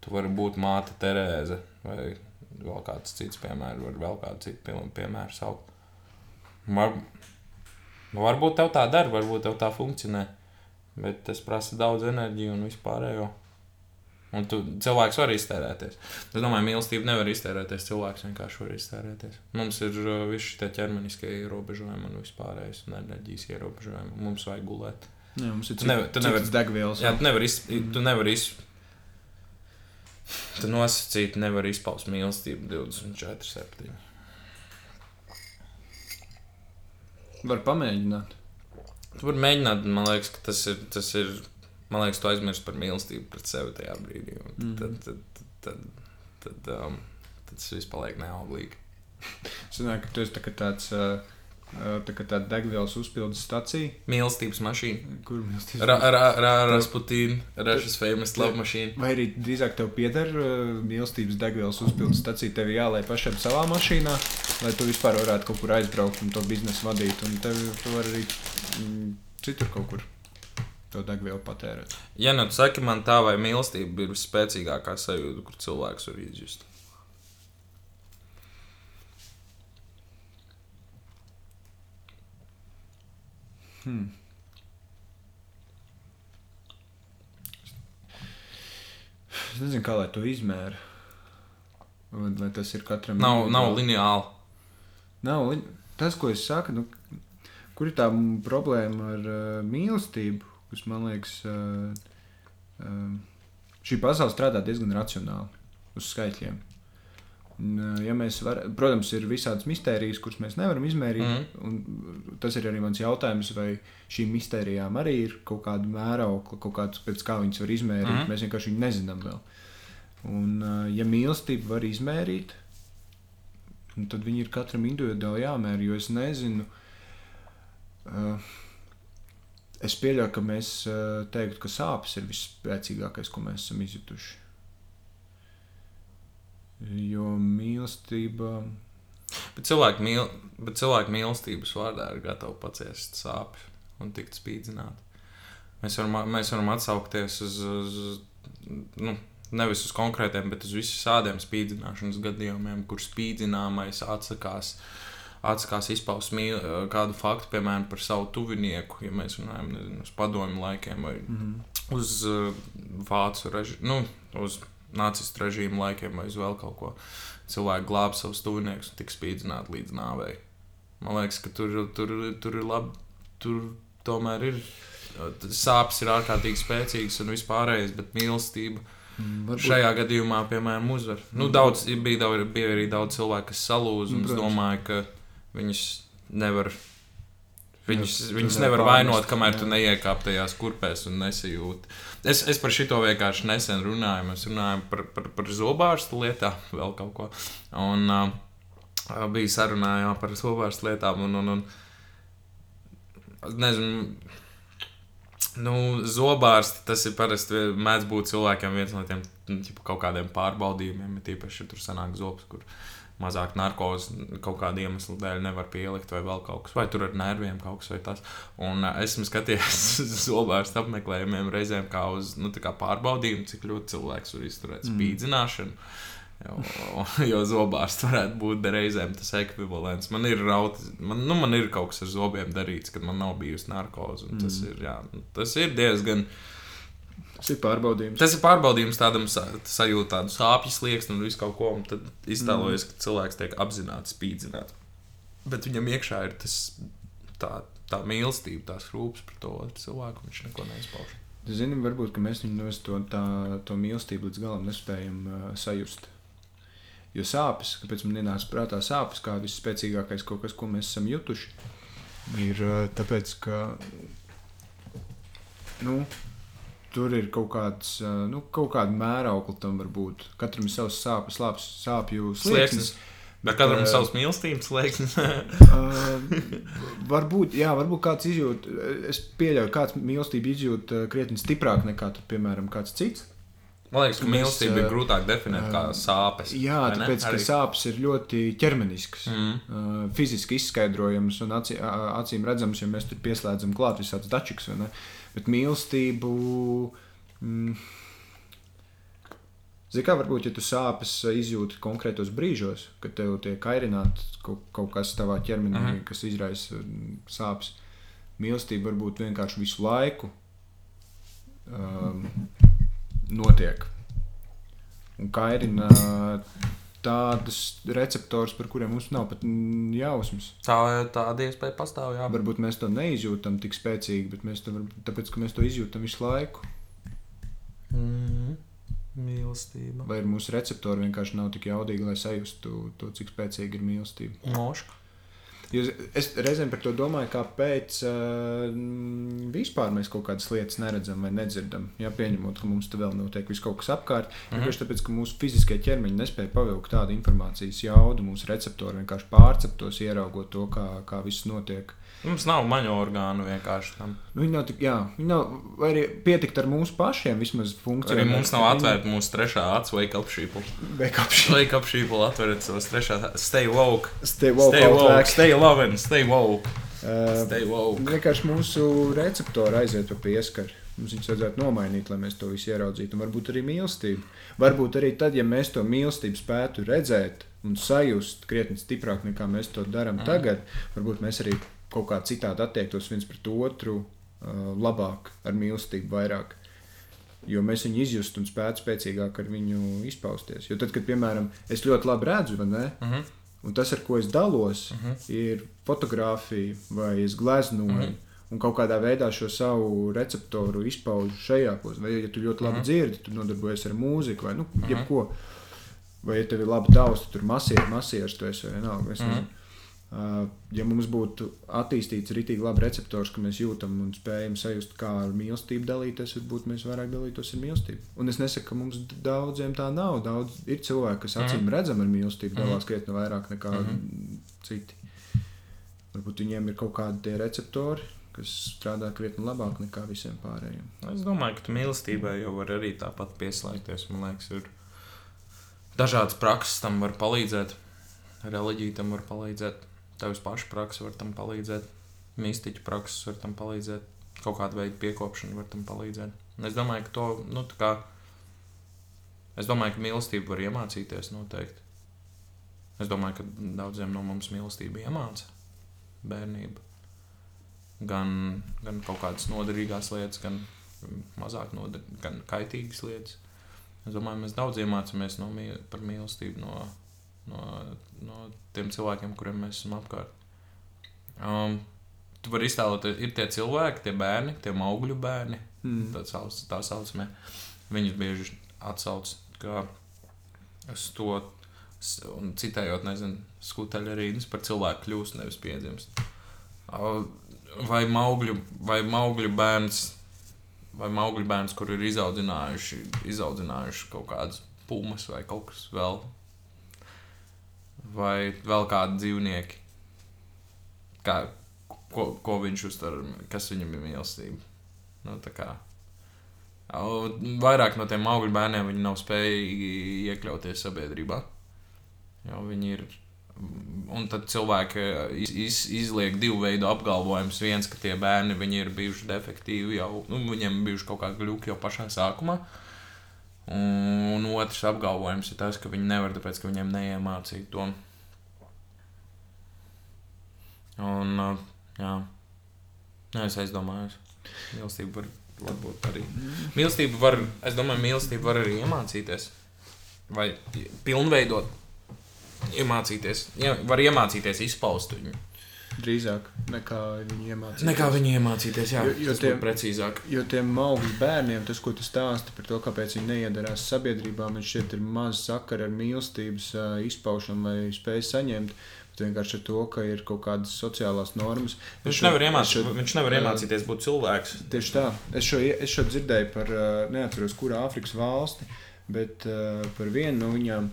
tu vari būt māte Terēze vai vēl kāds cits piemērs, var vēl kādu citu piemēru saukt. Var, Nu, varbūt tev tā dara, varbūt tev tā funkcionē. Bet tas prasa daudz enerģiju un vispārējo. Un tu, cilvēks var iztērēties. Es domāju, mīlestība nevar iztērēties. Cilvēks vienkārši var iztērēties. Mums ir uh, visi šie ķermeniskie ierobežojumi un vispārējais un enerģijas ierobežojumi. Mums vajag gulēt. Jā, mums ir nevar, tu nevari degvielas. Jā, tu nevari iz, tu nevar iz, tu nosacīt, nevar izpaust mīlestību 24, 7. Var pamēģināt. Tu vari mēģināt, man liekas, ka tas ir. Tas ir man liekas, tu aizmirsti par mīlestību pret sevi tajā brīdī. Mm. Tad, tad, tad, tad, tad, um, tad tas viss paliek neauglīgi. Domāju, ka tu esi tā tāds. Uh, Tā kā tāda degvielas uzpildes stacija. Mīlestības mašīna. Kur mīlestības mašīna? Rasputīna, Russia's famous love machine. Vai arī drīzāk tev pieder mīlestības degvielas uzpildes stacija, tev jālai pašam savā mašīnā, lai tu vispār varētu kaut kur aizbraukt un to biznesu vadīt. Un tev tu vari arī mm, citur kaut kur to degvielu patērēt. Ja nu tu saki man tā, vai mīlestība ir visspēcīgākā sajūta, kur cilvēks var izjust? Hmm. Es nezinu, kā lai to izmēra. Vai, vai tas ir katram? Nav, nav lineāli. Nav li... tas, ko es saku. Nu, kur ir tā problēma ar uh, mīlestību? Kas man liekas, uh, uh, šī pasaule strādā diezgan racionāli uz skaitļiem. Ja var, protams, ir visādas mistērijas, kuras mēs nevaram izmērīt. Mm. Tas ir arī mans jautājums, vai šīm mistērijām arī ir kaut kāda mēraukla, kaut kāds, pēc kā viņas var izmērīt. Mm. Mēs vienkārši viņu nezinām vēl. Un, ja mīlestību var izmērīt, tad viņi ir katram individuāli jāmēra. Jo es nezinu, es pieļauju, ka mēs teiktu, ka sāpes ir visspēcīgākais, ko mēs esam izjutuši. Jo mīlestība. Bet cilvēku, mīl, bet cilvēku mīlestības vārdā ir gatavi paciest sāpes un tikt spīdzināti. Mēs varam, mēs varam atsaukties uz, uz nu, nevis uz konkrētiem, bet uz visiem spīdzināšanas gadījumiem, kur spīdzināmais atsakās, atsakās izpaust mīl, kādu faktu, piemēram, par savu tuvinieku, ja mēs runājam nezinu, uz padomju laikiem vai mm -hmm. uz uh, vācu režīmu, nu, uz nacistu režīmu laikiem vai uz vēl kaut ko. Cilvēki glāb savus tuviniekus un tik spīdzināti līdz nāvei. Man liekas, ka tur, tur, tur ir labi. Tur tomēr ir sāpes, ir ārkārtīgi spēcīgas un vispārējais, bet mīlestība. Varbūt. Šajā gadījumā, piemēram, uzvar. Nu, mm. daudz, bija, daudz, bija arī daudz cilvēku, kas salūza. Es domāju, ka viņas nevar. Viņus, viņus nevar vainot, kamēr jā. tu neiekāp tajās kurpēs un nesajūti. Es, es par šito vienkārši nesen runāju. Mēs runājam par, par, par zobārstu lietām, vēl kaut ko. Un uh, bija sarunā jā, par zobārstu lietām. Un, un, un, nezinu, nu, zobārsti tas ir parasti mēdz būt cilvēkiem viens no tiem nu, ķipa, kaut kādiem pārbaudījumiem, ja tīpaši, tur sanāk zobs, kur mazāk narkozes kaut kāda iemesla dēļ nevar pielikt, vai vēl kaut kas, vai tur ar nerviem kaut kas vai tas. Un uh, esmu skatījies uz zobārstu apmeklējumiem reizēm kā uz nu, kā pārbaudījumu, cik ļoti cilvēks var izturēt spīdzināšanu. Jo, jo zobārsts varētu būt reizēm tas ekvivalents. Man ir, rauti, man, nu, man ir kaut kas ar zobiem darīts, kad man nav bijusi narkoze. un Tas, ir, jā, tas ir diezgan. Tas ir pārbaudījums. Tas ir pārbaudījums tādam sa sajūtam, tādu sāpju slieksni un visu kaut ko. Tad iztēlojas, ka cilvēks tiek apzināti spīdzināts. Bet viņam iekšā ir tas, tā, tā mīlestība, tās rūpes par to cilvēku. Viņš neko neizpauž. Zini, varbūt mēs viņu to, tā, to mīlestību līdz galam nespējam uh, sajust. Jo sāpes, kāpēc man ienāca prātā sāpes, kā visspēcīgākais kaut kas, ko mēs esam jutuši, ir uh, tāpēc, ka nu, tur ir kaut kāds, nu, kaut kāda mēraukla tam var būt. Katram ir savs sāpes, labs sāpju slieksnis. Slieksnis. Bet katram ir savs mīlestības slēgsnis. Uh, varbūt, jā, varbūt kāds izjūt, es pieļauju, kāds mīlestību izjūt krietni stiprāk nekā, tur, piemēram, kāds cits. Man liekas, ka mīlestība ir grūtāk definēt kā sāpes. Jā, tāpēc, ka Arī. sāpes ir ļoti ķermeniskas, Mm. fiziski izskaidrojamas un acī, acīm redzamas, ja mēs tur pieslēdzam klāt visādus dačikus. Bet mīlestību. Mm, Zini, kā varbūt, ja tu sāpes izjūti konkrētos brīžos, kad tev tiek kairināts kaut, kaut kas tavā ķermenī, mm -hmm. kas izraisa mm, sāpes. Mīlestība varbūt vienkārši visu laiku um, notiek. Un kairina tādus receptorus, par kuriem mums nav pat jausmas. Tā, tāda iespēja pastāv. Jā. Varbūt mēs to neizjūtam tik spēcīgi, bet mēs to, varbūt- tāpēc, mēs to izjūtam visu laiku. Mm. Mīlestība. Vai mūsu receptori vienkārši nav tik jaudīgi, lai sajustu to, cik spēcīga ir mīlestība. Moška. Es reizēm par to domāju, kāpēc uh, vispār mēs kaut kādas lietas neredzam vai nedzirdam. Jā, pieņemot, ka mums te vēl notiek viss kaut kas apkārt. Mm. -hmm. Tāpēc, ka mūsu fiziskie ķermeņi nespēja pavilkt tādu informācijas jaudu, mūsu receptori vienkārši pārceptos, ieraugot to, kā, kā viss notiek. Mums nav maņu orgānu vienkārši tam. Nu, Viņi nav tik, jā, viņi nav, vai arī pietikt ar mūsu pašiem vismaz funkcijām. Arī mums nav atvērta mūsu trešā acu, wake up šīpula. Wake up shit. Wake up šīpula atveriet savas trešā. Stay woke. Stay woke, Stay woke. back. Stay loving. Stay woke. Uh, Stay woke. Vienkārši mūsu receptori aiziet pa pieskaru. Mums viņus vajadzētu nomainīt, lai mēs to visu ieraudzītu. Un varbūt arī mīlestību. Varbūt arī tad, ja mēs to mīlestību spētu redzēt un sajust krietni stiprāk nekā mēs to darām mm. tagad, varbūt mēs arī kaut kā citādi attiektos viens pret otru uh, labāk, ar mīlestību vairāk. Jo mēs viņu izjustu un spētu spēcīgāk ar viņu izpausties. Jo tad, kad, piemēram, es ļoti labi redzu, vai ne? Mhm. Un tas, ar ko es dalos, Mhm. -huh. ir fotografija vai es gleznoju. Mhm. -huh. Un kaut kādā veidā šo savu receptoru izpaužu šajā posmā. Vai, ja tu ļoti labi Mhm. -huh. dzirdi, tu nodarbojies ar mūziku vai nu, jebko. Vai, ja tev ir laba tausta, tur masīvi, masīvs, tu esi vienalga. Es Mhm. nezinu. Uh, ja mums būtu attīstīts rītīgi labi receptors, ka mēs jūtam un spējam sajust, kā ar mīlestību dalīties, varbūt mēs vairāk dalītos ar mīlestību. Un es nesaku, ka mums daudziem tā nav. Daudz ir cilvēki, kas acīm redzam ar mīlestību, dalās krietni vairāk nekā Mhm. citi. Varbūt viņiem ir kaut kādi tie receptori, kas strādā krietni labāk nekā visiem pārējiem. Es domāju, ka mīlestībai jau var arī tāpat pieslēgties. Man liekas, ir dažādas prakses tam var palīdzēt. Reliģija tam var palīdzēt. Tavs paša praksa var tam palīdzēt. Mistiķa prakses var tam palīdzēt. Kaut kāda veida piekopšana var tam palīdzēt. Un es domāju, ka to, nu, tā kā, es domāju, ka mīlestību var iemācīties noteikti. Es domāju, ka daudziem no mums mīlestība iemāca bērnība. Gan, gan kaut kādas noderīgās lietas, gan mazāk noder, gan kaitīgas lietas. Es domāju, mēs daudz iemācāmies no mīl, par mīlestību no, no, no tiem cilvēkiem, kuriem mēs esam apkārt. Um, tu vari iztēloties, ir tie cilvēki, tie bērni, tie augļu bērni, Mm. tā, sauc, tā saucamie. Viņus bieži atsauc kā uz to, Un citējot, nezinu, skuteļa rīnas par cilvēku kļūst, nevis piedzimst. Au, Vai maugļu, vai maugļu bērns, vai maugļu bērns, kur ir izaudzinājuši, izaudzinājuši kaut kādas pumas vai kaut kas vēl, vai vēl kādi dzīvnieki, kā, ko, ko viņš uztver, kas viņam ir mīlestība. Nu, kā. Vairāk no tiem augļu bērniem viņi nav spējīgi iekļauties sabiedrībā. Jo viņi ir. Un tad cilvēki iz, iz, izliek divu veidu apgalvojumus. Viens, ka tie bērni ir bijuši defektīvi jau, nu, viņiem ir bijuši kaut kādi gluži jau pašā sākumā. Un otrs apgalvojums ir tas, ka viņi nevar, tāpēc ka viņiem neiemācīja to. Un, uh, jā, Nē, es aizdomājos. Mīlestība var, varbūt arī. Mīlestība var, es domāju, mīlestība var arī iemācīties. Vai pilnveidot, iemācīties. Var iemācīties izpaust viņu. Drīzāk nekā viņi iemācījās. Nekā viņi iemācīties, jā, Jo- jo, tas tie- būtu precīzāk. Jo tiem augļu bērniem, tas, ko tu stāsti par to, kāpēc viņi neiedarās sabiedrībā, man šķiet, ir maz sakara ar mīlestības izpaušanu vai spēju saņemt. Vienkārši ar to, ka ir kaut kādas sociālās normas. Viņš šo- nevar, iemācīt, šo- viņš nevar iemācīties būt cilvēks. Tieši tā. Es šo, es šo dzirdēju par, neatceros, kurā Āfrikas valsti, bet par vienu no viņām,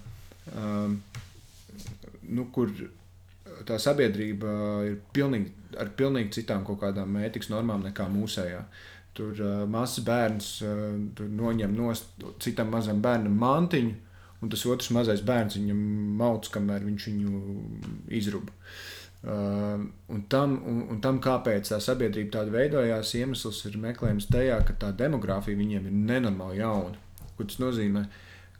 nu, kur tā sabiedrība ir pilnīgi, ar pilnīgi citām kaut kādām ētikas normām nekā mūsējā. Tur uh, mazs bērns uh, tur noņem no citam mazam bērnam mantiņu, un tas otrs mazais bērns viņam mauc, kamēr viņš viņu izruba. Uh, un, tam, un, un tam, kāpēc tā sabiedrība tāda veidojās, iemesls ir meklējums tajā, ka tā demogrāfija viņiem ir nenormāli jauna. Tas nozīmē?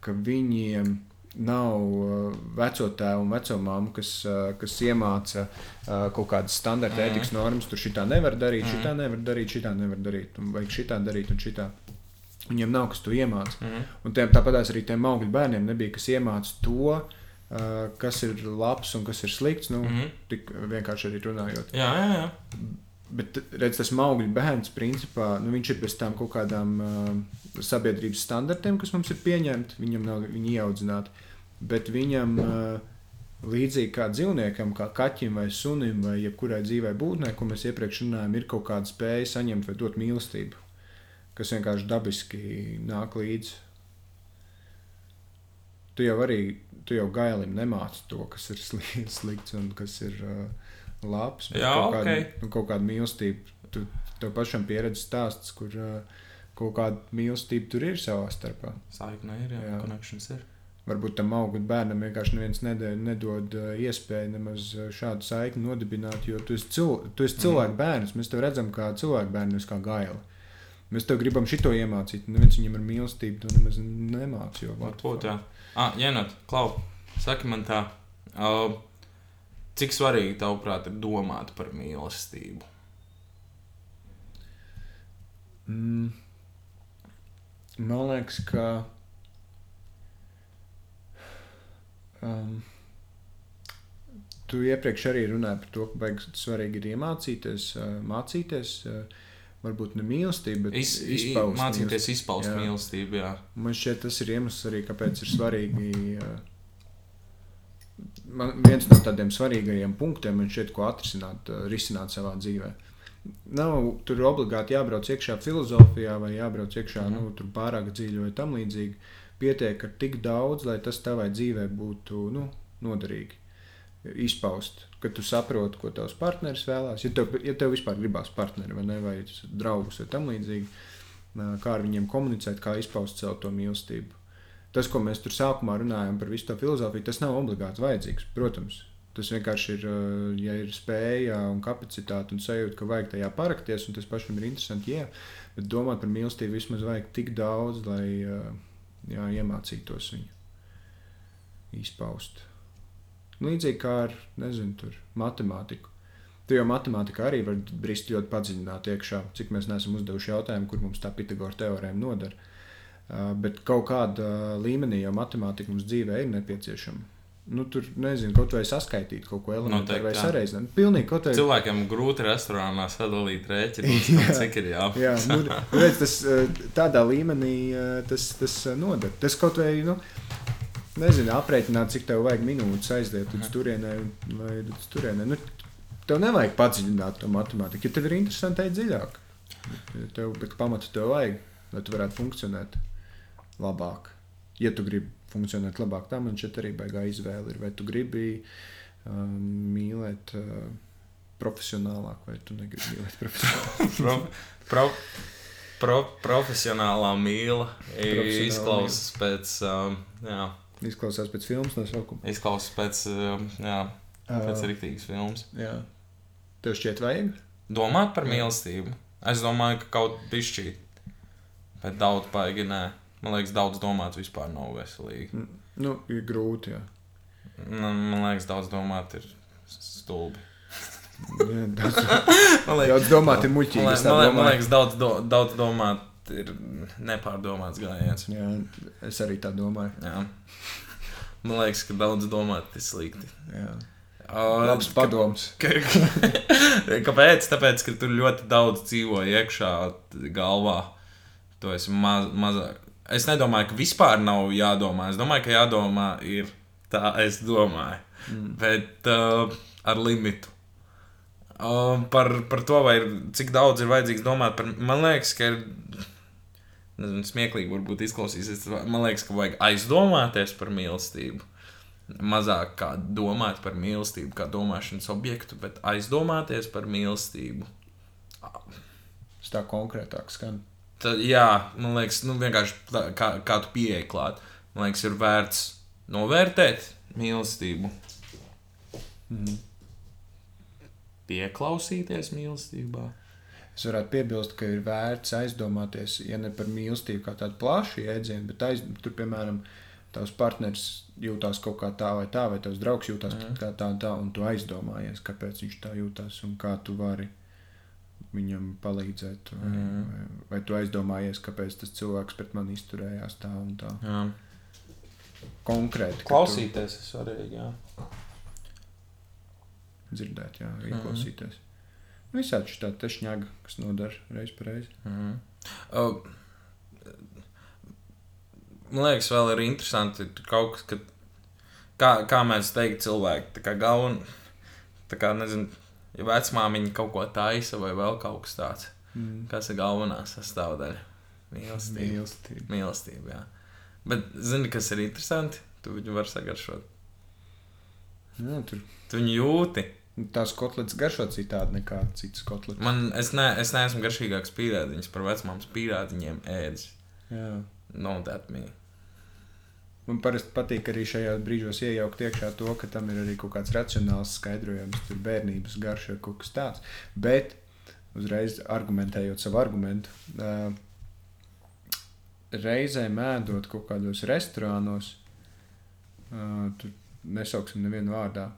Ka viņiem nav uh, veco tēvu un veco māmu, kas, uh, kas iemāca uh, kaut kādas standarta Mhm. ētikas normas. Tur šitā nevar darīt, Mhm. šitā nevar darīt, šitā nevar darīt, un vajag šitā darīt un šitā. Viņiem nav kas to iemācīt. Mhm. Un tiem, tāpat arī tiem augļu bērniem nebija kas iemāca to, uh, kas ir labs un kas ir slikts. Nu, Mhm. Tik vienkārši arī runājot. Jā, jā, jā. Bet redz, tas augļu bērns, principā, nu, viņš ir bez tām kaut kādām uh, sabiedrības standartiem, kas mums ir pieņemti. Viņam nav viņi ieaudzināti. Bet viņam, uh, līdzīgi kā dzīvniekam, kā kaķim vai sunim vai jebkurai dzīvai būtnē, ko mēs iepriekš runājām, ir kaut kāda spēja saņemt vai dot mīlestību, kas vienkārši dabiski nāk līdzi. Tu jau arī, tu jau gailim nemāci to, kas ir sli- slikts un kas ir uh, labs. Jā, kaut kāda, ok. nu, kaut kāda mīlestība. Tu tev pašam pieredzes stāsts, kur uh, kaut kāda mīlestība tur ir savā starpā. Saikne ir, jā, Jā. konekšņs ir. Varbūt tam augļu bērnam vienkārši neviens nedod, nedod uh, iespēju nemaz uh, šādu saikni nodibināt, jo tu esi, cil, tu esi cilvēku bērns. Mēs tev redzam kā cilvēku bērnu, nevis kā gaili. Mēs tev gribam šito iemācīt. Neviens viņam ar mīlestību to nemaz nemācīja. jo Varbūt, jā. Ah, Jenot, Klau, saki man tā, uh, cik svarīgi tavuprāt ir domāt par mīlestību? Mm. Man liekas, ka um, tu iepriekš arī runāji par to, ka vajag svarīgi ir iemācīties, uh, mācīties. Uh, Varbūt ne mīlestību, bet Iz, izpaust mācīties izpaust Jā. mīlestību, jā. Man šķiet, tas ir iemesls arī, kāpēc ir svarīgi. uh, Man viens no tādiem svarīgākajiem punktiem, man šķiet, ko atrisināt, uh, risināt savā dzīvē. Nav tur obligāti jābrauc iekšā filozofijā vai jābrauc iekšā Mhm. nu, pārāk dziļi vai tam līdzīgi. Pietiek ar tik daudz, lai tas tavai dzīvē būtu nu, noderīgi. Izpaust, ka tu saproti, ko tavs partneris vēlās. Ja tev, ja tev vispār gribās partneri vai, ne, vai draugus vai tam līdzīgi, kā ar viņiem komunicēt, kā izpaust savu to mīlestību. Tas, ko mēs tur sākumā runājam par visu to filozofiju, tas nav obligāti vajadzīgs. Protams, tas vienkārši ir, ja ir spēja un kapacitāte un sajūta, ka vajag tajā parakties, un tas pašam ir interesanti, jā, bet domāt par mīlestību vismaz vajag tik daudz, lai jā, iemācītos viņu izpaust. Līdzīgi kā ar, nezinu, tur matemātiku. Tu jau matemātikā arī var brist ļoti padziļināt iekšā, cik mēs neesam uzdevuši jautājumu, kur mums tā Pitagora teorēma nodara. Bet kaut kādā līmenī jau matemātika mums dzīvē ir nepieciešama. Nu, tur nezinu, kaut vai saskaitīt kaut ko elementāru vai sareizināt. Pilnīgi kaut vai. Cilvēkiem grūti restorānā sadalīt rēķinus, cik ir jā. Jā, nu, redz, tas uh, tādā līmenī uh, tas, tas uh, noder. Tas kaut vai, nu, nezinu, aprēķināt, cik tev vajag minūtes aiziet uz turienē vai uz turienē. Nu, tev nevajag padziļināt to matemātiku, ja tev ir interesanti iet dziļāk. Tev, bet pamatu tev vajag, lai tu varētu funkcionēt labāk. Ja tu gribi funkcionēt labāk, tā man šeit arī baigā izvēle ir. Vai tu gribi um, mīlēt uh, profesionālāk, vai tu negribi mīlēt profesionālāk. Pro, pro, pro, profesionālā mīla Profesionālā izklausās pēc, um, jā, Izklausās pēc filmas nosaukuma. izklausās pēc, um, jā, pēc Uh, rīktīgas filmas. jā. Tev šķiet vajag? Domāt par mīlestību. Es domāju, ka kaut pišķīt. Bet daudz baigi nē. Man liekas, daudz domāt vispār nav veselīgi. Mm, Nu, ir grūti, jā. Nu, Man liekas, daudz domāt ir stulbi. Jā, Daudz, Man liekas, daudz domāt ir muļķīgi. man, man, man liekas daudz, do, daudz domāt ir nepārdomāts gājiens. Jā, es arī tā domāju. Jā. Man liekas, ka daudz domāt ir slikti. Jā. Uh, Labs padoms. Kāpēc? Tāpēc, ka tur ļoti daudz dzīvo iekšā galvā. Tu esi maz, mazāk. Es nedomāju, ka vispār nav jādomā. Es domāju, ka jādomā ir tā, es domāju. Mm. Bet uh, ar limitu. Uh, par, par to, ir, cik daudz ir vajadzīgs domāt par. Man liekas, ka ir. Nezinu, smieklīgi varbūt izklausīsies. Man liekas, ka vajag aizdomāties par mīlestību. Mazāk kā domāt par mīlestību, kā domāšanas objektu, bet aizdomāties par mīlestību. Tas tā konkrētāk skan. Tad, jā, man liekas, nu, vienkārši tā, kā, kā tu pieeji klāt. Man liekas, ir vērts novērtēt mīlestību, Mhm. pieklausīties mīlestībā. Es varētu piebilst, ka ir vērts aizdomāties, ja ne par mīlestību kā tādu plašu jēdzienu, bet aiz, tur, piemēram, tavs partneris jūtas kaut kā tā vai tā, vai tavs draugs jūtas Mhm. kā tā un tā, un tu aizdomājies, kāpēc viņš tā jūtas un kā tu vari viņam palīdzēt. Vai, Mhm. vai, vai tu aizdomājies, kāpēc tas cilvēks pret mani izturējās tā un tā. Jā. Konkrēti. ka tu Klausīties ir svarīgi. Jā. Dzirdēt, jā, arī Mhm. klausīties. Visādi šī tāda tešņaga, kas nodara reiz pa reizi. Mhm. Uh, man liekas, vēl ir interesanti kaut kas, ka, kā, kā mēs teiktu cilvēki, tā kā galven, tā kā, nezinu, ja vecmāmiņa kaut ko taisa vai vēl kaut kas tāds, Mm. kas ir galvenā sastāvdaļa? Mīlestība. Mīlestība. Mīlestība, jā. Bet, zini, kas ir interesanti? Tu viņu vari sagaršot. Jā, tur Tu viņu jūti. tās kotletes garšo citādi nekā citas kotletes. Man, es, ne, es neesmu garšīgāks pīrādziņš par vecmāmas pīrādziņiem ēdis. Jā. No that me. Man parasti patīk arī šajā brīžos iejaukt iekšā to, ka tam ir arī kaut kāds racionāls skaidrojums, tur bērnības garša kaut kas tāds. Bet uzreiz argumentējot savu argumentu, uh, reizē mēdot kaut kādos restorānos, uh, tur nesauksim nevienu vārdā.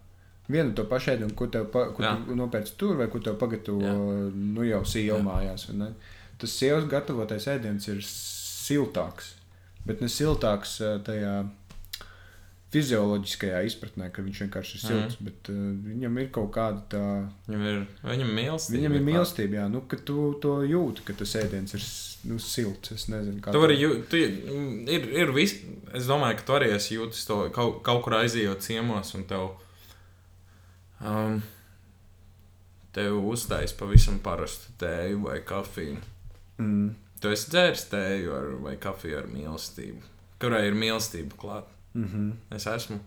Vienu to pašu ēdienu, ko tev pa, ko tu nopērci tur, vai ko tev pagatavo nu, jau sīkā Jā. mājās. vai? Tas sievas gatavotais ēdiens ir siltāks, bet ne siltāks uh, tajā fizioloģiskajā izpratnē, ka viņš vienkārši ir silts. Mm. Bet, uh, viņam ir kaut kāda tā. Viņam ir, viņam mīlestība. Viņam ir mīlestība, jā, nu, ka tu to jūti, ka tas ēdiens ir nu, silts. Es nezinu, kā Tu vari jūt, tu, ir, ir vis, es domāju, ka tu arī esi jūtis to kaut, kaut kur aizejot ciemos un tev, um, tev uztais pavisam parastu tēju vai kafiju. Mm. Tu esi dzēris tēju ar, vai kafiju ar mīlestību, kurai ir mīlestība klāta. Mm -hmm. Es esmu.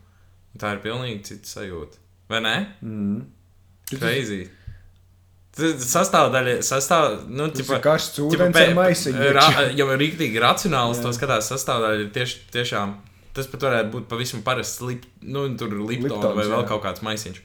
Tā ir pilnīgi cita sajūta. Vai ne? Mm. Crazy. Tas sastāvdaļa, sastāv, nu, ir karsts ūdens pē- ar maisiņu. ra, iekšā. ja ir rīktīgi racionāls, Jā. to skatās sastāvdaļa ir tieši, tiešām. Tas pat varētu būt pavisam parasts, lip, nu, tur liptons vai vēl jā. kaut kāds maisiņš.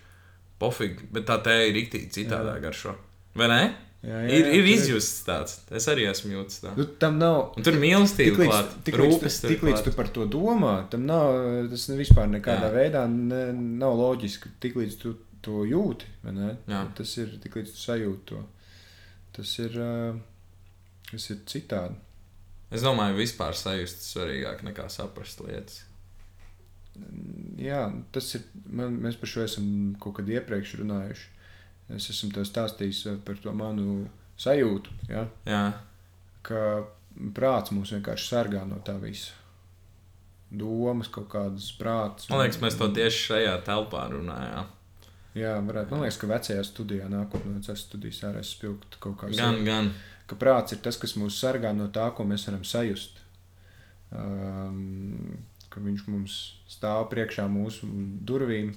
Pofīgi, bet tā tēja ir rīktīgi citādā garšo. Vai ne? Jā, Ir, ir tur izjusts tāds. Es arī esmu jūtis tā. Nu, tam nav. Un tur ir mīlestība, klāt, tiklīdz, rūpes. tur tiklīdz klāt. tu par to domā, tam nav tas vispār nekādā Jā. Jā. veidā ne, nav loģiski. Tiklīdz tu to jūti? Jā. tas ir tiklīdz tu sajūti to. Tas ir, tas ir citādi. Es domāju, vispār sajust svarīgāk nekā saprast lietas. Jā, tas ir. Man, mēs par šo esam kaut kad iepriekš runājuši. Es esmu tev stāstījis uh, par to manu sajūtu, ja? Jā, ka prāts mūs vienkārši sargā no tā visa. domas, kaut kādas prātas. Man liekas, mēs to tieši šajā telpā runājām. Jā, varētu. Man liekas, ka vecajā studijā nākotnē es esmu studijis ārā spilgt kaut kā Gan, gan. Ka prāts ir tas, kas mūs sargā no tā, ko mēs varam sajust. Um, ka viņš mums stāv priekšā mūsu durvīm,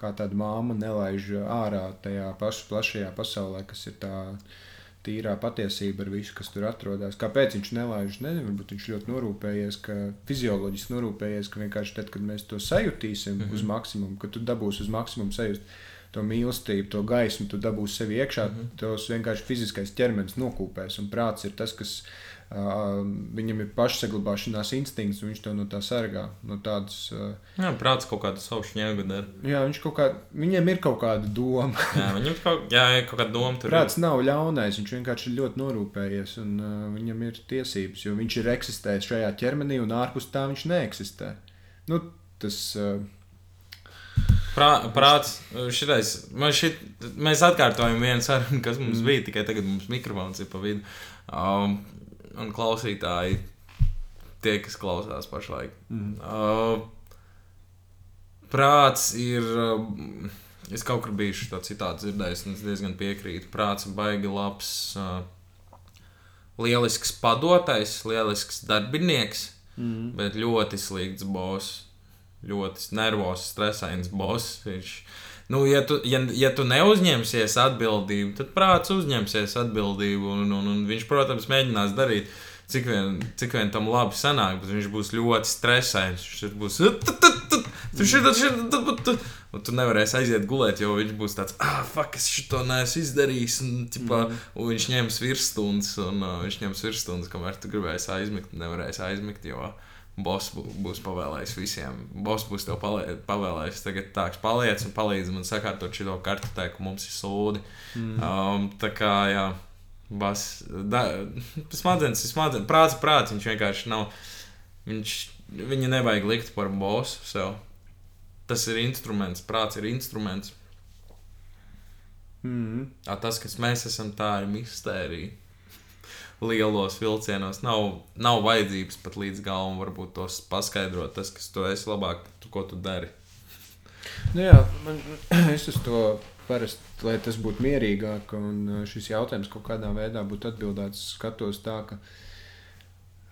kā tāda māma nelaiž ārā tajā pašā plašajā pasaulē, kas ir tā tīrā patiesība ar visu, kas tur atrodas. Kāpēc viņš nelaiž? Nezinu, varbūt viņš ļoti norūpējies, ka fizioloģiski norūpējies, ka vienkārši tad, kad mēs to sajutīsim mm -hmm. uz maksimumu, kad tu dabūsi uz maksimumu sajust to mīlestību, to gaismu, tu dabūsi sevi iekšā, mm -hmm. tos vienkārši fiziskais ķermenis nokūpēs. Un prāts ir tas, kas uh, viņam ir pašsaglabāšanās instinkts, un viņš to no tā sargā. No tādas, Jā, prāts kaut kādu savu šņēgu dara. jā, viņš kaut kā, viņam ir kaut kāda doma. Jā, viņam kaut, jā, ir kaut kāda doma tur. Prāts nav ļaunais, viņš vienkārši ir ļoti norūpējies, un uh, viņam ir tiesības, jo viņš ir eksistējis šajā ķermenī, un ārpus tā viņš neeksistē. Nu, tas, uh, Prā, prāts, šitais, šit, mēs atkārtojam vienu sarunu, kas mums mm. bija, tikai tagad mums mikrofons ir pa vidu. Um, un klausītāji, tie, kas klausās pašlaik. mm. Uh, prāts ir. Uh, es kaut kur biju šo citātu dzirdējis, un es diezgan piekrītu. Prāts ir baigi labs, uh, lielisks padotais, lielisks darbinieks, Mm. bet ļoti slikts boss. Ļoti nervozs, stresains boss. Viņš, nu, ja, tu, ja, ja tu neuzņemsies atbildību, tad prāts uzņemsies atbildību. Un, un, un viņš, protams, mēģinās darīt, cik vien, cik vien tam labi sanāk, bet viņš būs ļoti stresains. Viņš būs. Tu šitā, šitā, un tu nevarēsi aiziet gulēt, jo viņš būs tāds, ah, fuck, es šo neesmu izdarījis. Un, ķipā, Mhm. un viņš ņems virsstundas, un uh, viņš ņems virsstundas, kamēr tu gribēsi aizmigt, nevarēsi aizmigt. Jo boss bū- būs pavēlējis visiem. Boss būs tev pavēlējis, tagad tāds paliec un palīdz man sakārtot šo kartotēku, mums ir sūdi. Mm. Um, tā kā, jā, da, smadzenes, smadzenes, prāts, prāts, viņš vienkārši nav, viņš, viņa nevajag likt par bossu sev. Tas ir instruments, prāts ir instruments. Mm. A, tas, kas mēs esam, tā ir mistērija. Lielos vilcienos nav, nav vajadzības pat līdz galam, varbūt tos paskaidrot, tas, kas tu esi labāk, tu, ko tu dari. Nu jā, man, es uz to parasti, lai tas būtu mierīgāk, un šis jautājums kaut kādā veidā būtu atbildēts, skatos tā, ka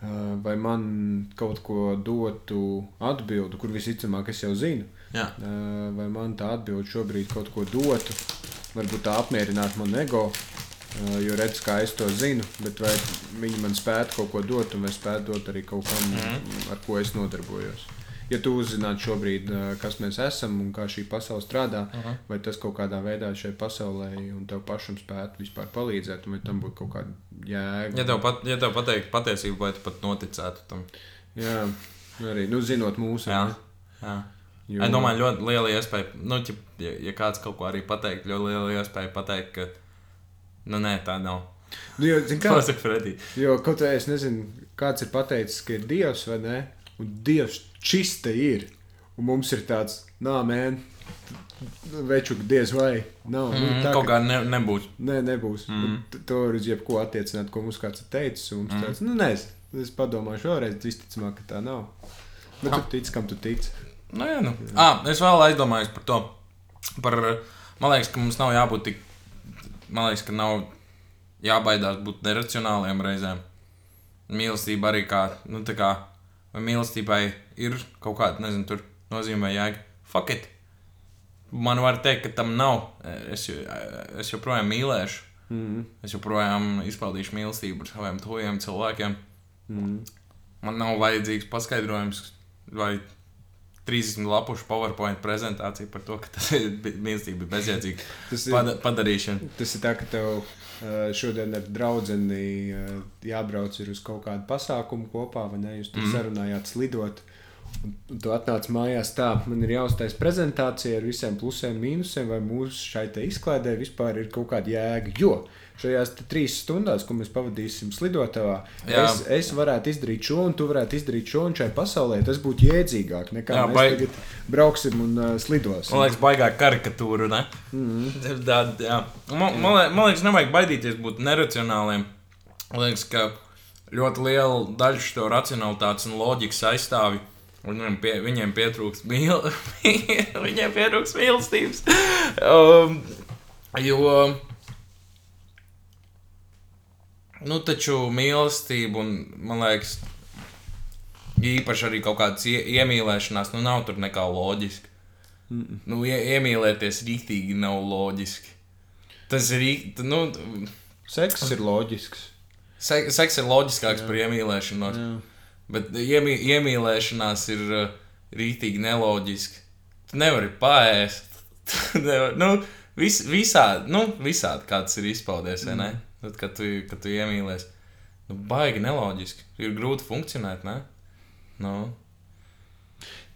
vai man kaut ko dotu atbildi, kur visticamāk es jau zinu, Jā, uh, vai man tā atbilde šobrīd kaut ko dotu, varbūt tā apmierinātu manu ego. uh, Jo redz, kā es to zinu, bet vai viņi man spētu kaut ko dot, un vai spētu dot arī kaut kam, Mhm. ar ko es nodarbojos. Ja tu uzzinātu šobrīd, uh, kas mēs esam un kā šī pasaule strādā, Aha. vai tas kaut kādā veidā šai pasaulē un tev pašam spētu vispār palīdzēt, vai tam būtu kaut kāda jēga. ja tev, pat, ja tev pateikt patiesību, vai tu pat noticētu tam. Jā, arī nu, zinot mūsu. Jā, jā. Jo- Es domāju, ļoti liela iespēja, nu, ja, ja kāds kaut ko arī pateikt, ļoti liela iespēja pateikt, ka, nu, nē, tā nav. Nu, jo, zini kā. Jo kaut kā es nezinu, kāds ir pateicis, ka ir dievs vai nē, un dievs čista ir. Un mums ir tāds, nā, mēn, veču, diez vai. Nav, nu, Mm, tā, kaut ka, kā ne, nebūs. nē, nebūs. Mm. To var uz jebko attiecināt, ko mums kāds ir teicis. Mums Mm. tāds, nu, nezinu, es padomāšu vēlreiz, visticamāk, ka tā nav. Bet Ah. tu tici, kam tu tici. Nu, jā, nu. À, es vēl aizdomājos par to. Par, man liekas, ka mums nav jābūt tik. Man liekas, ka nav jābaidās būt neracionāliem reizēm. Mīlestība arī kā. Nu, tā kā vai mīlestībai ir kaut kāda, nezinu, tur nozīme vai jēga. Fuck it! Man var teikt, ka tam nav. Es, jo- es joprojām mīlēšu. Mm. Es joprojām izpaudīšu mīlestību ar saviem tuviem cilvēkiem. Mm. Man nav vajadzīgs paskaidrojums vai 30 lapušu PowerPoint prezentācija par to, ka tas ir mīlestība bezjēdzīga padarīšana. tas ir tā, ka tev šodien ar draugu uh, jābrauc ir uz kaut kādu pasākumu kopā, vai ne? Jūs tur Mm. sarunājāt slidot. Un, tu atnāc mājās tā, man ir jāuztais prezentācija ar visiem plusiem, mīnusiem, vai mūsu šai izklaidē vispār ir kaut kāda jēga. Jo šajās trīs stundās, ko mēs pavadīsim slidotavā, Jā. es, es varētu izdarīt šo, un tu varētu izdarīt šo, un šai pasaulē tas būtu jēdzīgāk nekā Jā, mēs baigi. tagad brauksim un uh, slidosim. Man liekas, baigā karikatūra. Ne? Mm. Ir tāda, jā. Man, man, lie- man liekas, nevajag baidīties būt neracionāliem. Man liekas, ka ļoti liela daļa šo racionalitātes un loģikas aizstāvi Viņiem, pie, viņiem pietrūks mīl, viņiem pietrūks mīlestības. Um, jo, nu, taču mīlestība un, man liekas, īpaši arī kaut kādas ie, iemīlēšanās, nu, nav tur nekā loģiski. Mm. Nu, ie, iemīlēties rīktīgi nav loģiski. Tas ir rīktīgi, nu, Seks ir loģisks. se, seks ir loģiskāks Jā. par iemīlēšanos. Jā. Bet iemī, iemīlēšanās ir uh, rītīgi neloģiski. Tu nevari paēst. Tu nevari, nu, vis, visādi, nu, visādi kā tas ir izpaudies, vai ne? Tad, kad tu, kad tu iemīlies, nu, baigi neloģiski. Ir grūti funkcionēt, ne? Nu.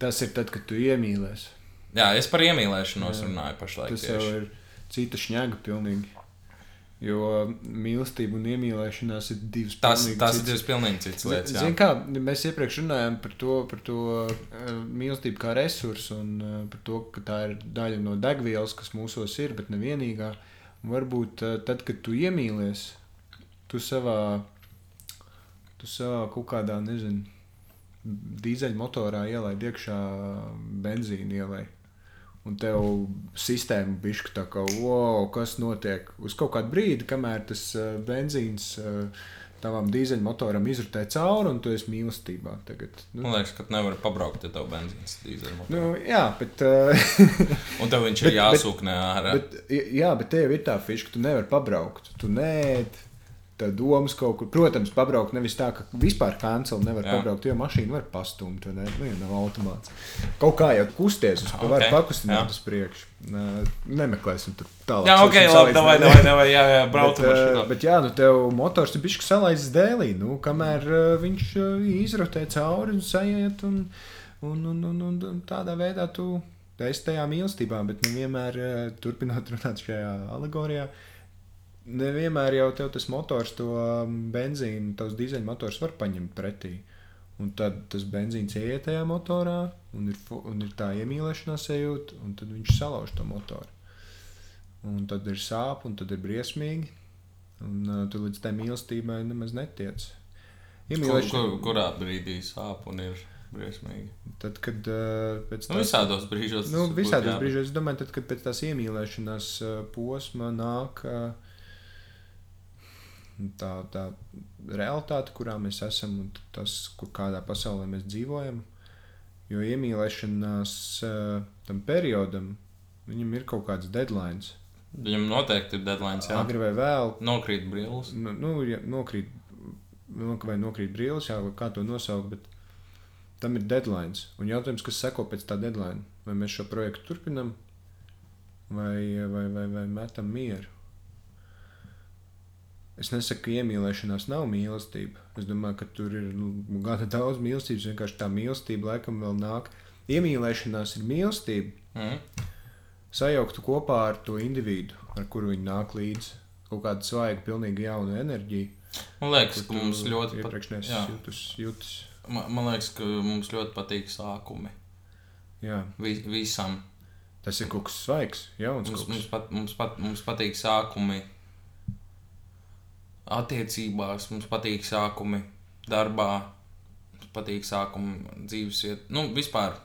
Tas ir tad, kad tu iemīlies. Jā, es par iemīlēšanos Jā. runāju pašlaik. Tas jau tieši. ir cita šņaga pilnīgi. Jo mīlestība un iemīlēšanās ir divas Tas, pilnīgi tas ir divas pilnīgi citas lietas. jā. Zini, kā mēs iepriekš runājām par to, par to uh, mīlestību kā resursu un uh, par to, ka tā ir daļa no degvielas, kas mūsos ir, bet ne vienīgā. Varbūt uh, tad, kad tu iemīlies, tu savā, tu savā kaut kādā, nezinu, dīzeļmotorā ielaid iekšā benzīnu ielai. Un tev sistēma bija tā kā, wow, kas notiek uz kaut kādu brīdi, kamēr tas uh, benzīns uh, tavam dīzeļmotoram izrutē cauri, un tu esi mīlestībā. Tagad, nu, Man liekas, ka tu nevari pabraukt, ja tev benzīns dīzeļmotorā. nu, jā, bet, Un tev viņš ir jāsūknē ārā. bet, jā, bet tev ir tā fiša, ka tu nevari pabraukt. Tu nē, tā domas kaut kur. Protams, pabraukt nevis tā, ka vispār kanceli nevar Jā. pabraukt, jo mašīna var pastumt, vai ne? Nu, ja nav automāts. Kaut kā jau kusties, uz okay. Ok, var pakustināt jā. uz priekšu. Nemeklēsim tur tālāk. Jā, ok, labi, davai, davai, davai, jā, jā, braucam Bet, ar eh, šo. bet jā, nu tev motors ir bijis salaists dēlī, nu, kamēr uh, viņš uh, izrotē cauri un sajiet. Un, un, un, un, un, un tādā veidā tu esi tajā mīlestībā, bet nevienmēr uh, turpinot runāt šajā alegorijā. Nevienmēr jau tas motors, to um, benzīnu, tavs dīzeļmotors var paņemt pretī. Un tad tas benzīns ieiet tajā motorā, un ir, un ir tā iemīlēšanās sajūta, un tad viņš salauž to motoru. Un tad ir sāp, un tad ir briesmīgi. Un uh, tu līdz tai mīlestībai nemaz netiec. Kur, Iemīlēšana, kur, kurā brīdī sāp un ir briesmīgi? tad, kad uh, pēc Nu, visādos brīžos. nu, tas visādos brīžos, es domāju, tad, kad pēc tās iemīlēšanās uh, posma nāk uh, tā, tā realitāte, kurā mēs esam, un tas, kur kādā pasaulē mēs dzīvojam. Jo iemīlēšanās uh, tam periodam, viņam ir kaut kāds deadline. Viņam noteikti ir deadline. Jā, Agri vai vēl, nokrīt brīvs. nu, nu, ja nokrīt, nu, vai nokrīt brīvs, jā, kā to nosaukt, bet tam ir deadline. Un jautājums, kas seko pēc tā deadline, vai mēs šo projektu turpinām, vai, vai, vai, vai metam mieru. Es nesaku, ka iemīlēšanās nav mīlestība. Es domāju, ka tur ir nu, gana daudz mīlestības. Vienkārši tā mīlestība laikam vēl nāk. Iemīlēšanās ir mīlestība, Mm. sajauktu kopā ar to individu, ar kuru viņi nāk līdzi. Kaut kāda svaiga, pilnīgi jauna enerģija. Man liekas, ka mums ļoti neesi jutus. jutus. Man, man liekas, ka mums ļoti patīk sākumi. Jā, Vi, visam. tas ir kaut kas svaigs, jauns. Mums, mums, pat, mums, pat, mums patīk sākumi attiecībās, mums patīk sākumi darbā, mums patīk sākumi dzīvesvietā. Nu, vispār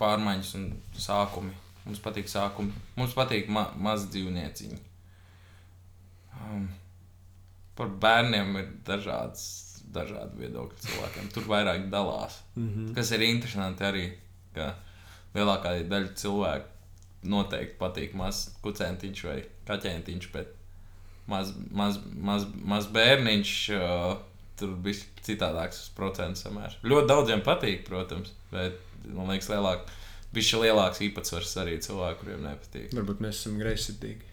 pārmaiņas un sākumi. Mums patīk sākumi. Mums patīk ma mazi dzīvnieciņi. Um, par bērniem ir dažādas, dažādi viedokļi cilvēkiem. Tur vairāk dalās. Mm -hmm. Kas ir interesanti arī, ka lielākā daļa cilvēku noteikti patīk mazs kucēntiņš vai kaķēntiņš, bet maz, maz, maz, maz bērniņš uh, tur bija citādāks procents samērs. Ļoti daudziem patīk, protams, bet man liekas, lielāk, bija lielāks īpatsvars arī cilvēku, kuriem nepatīk. Varbūt mēs esam greizsirdīgi.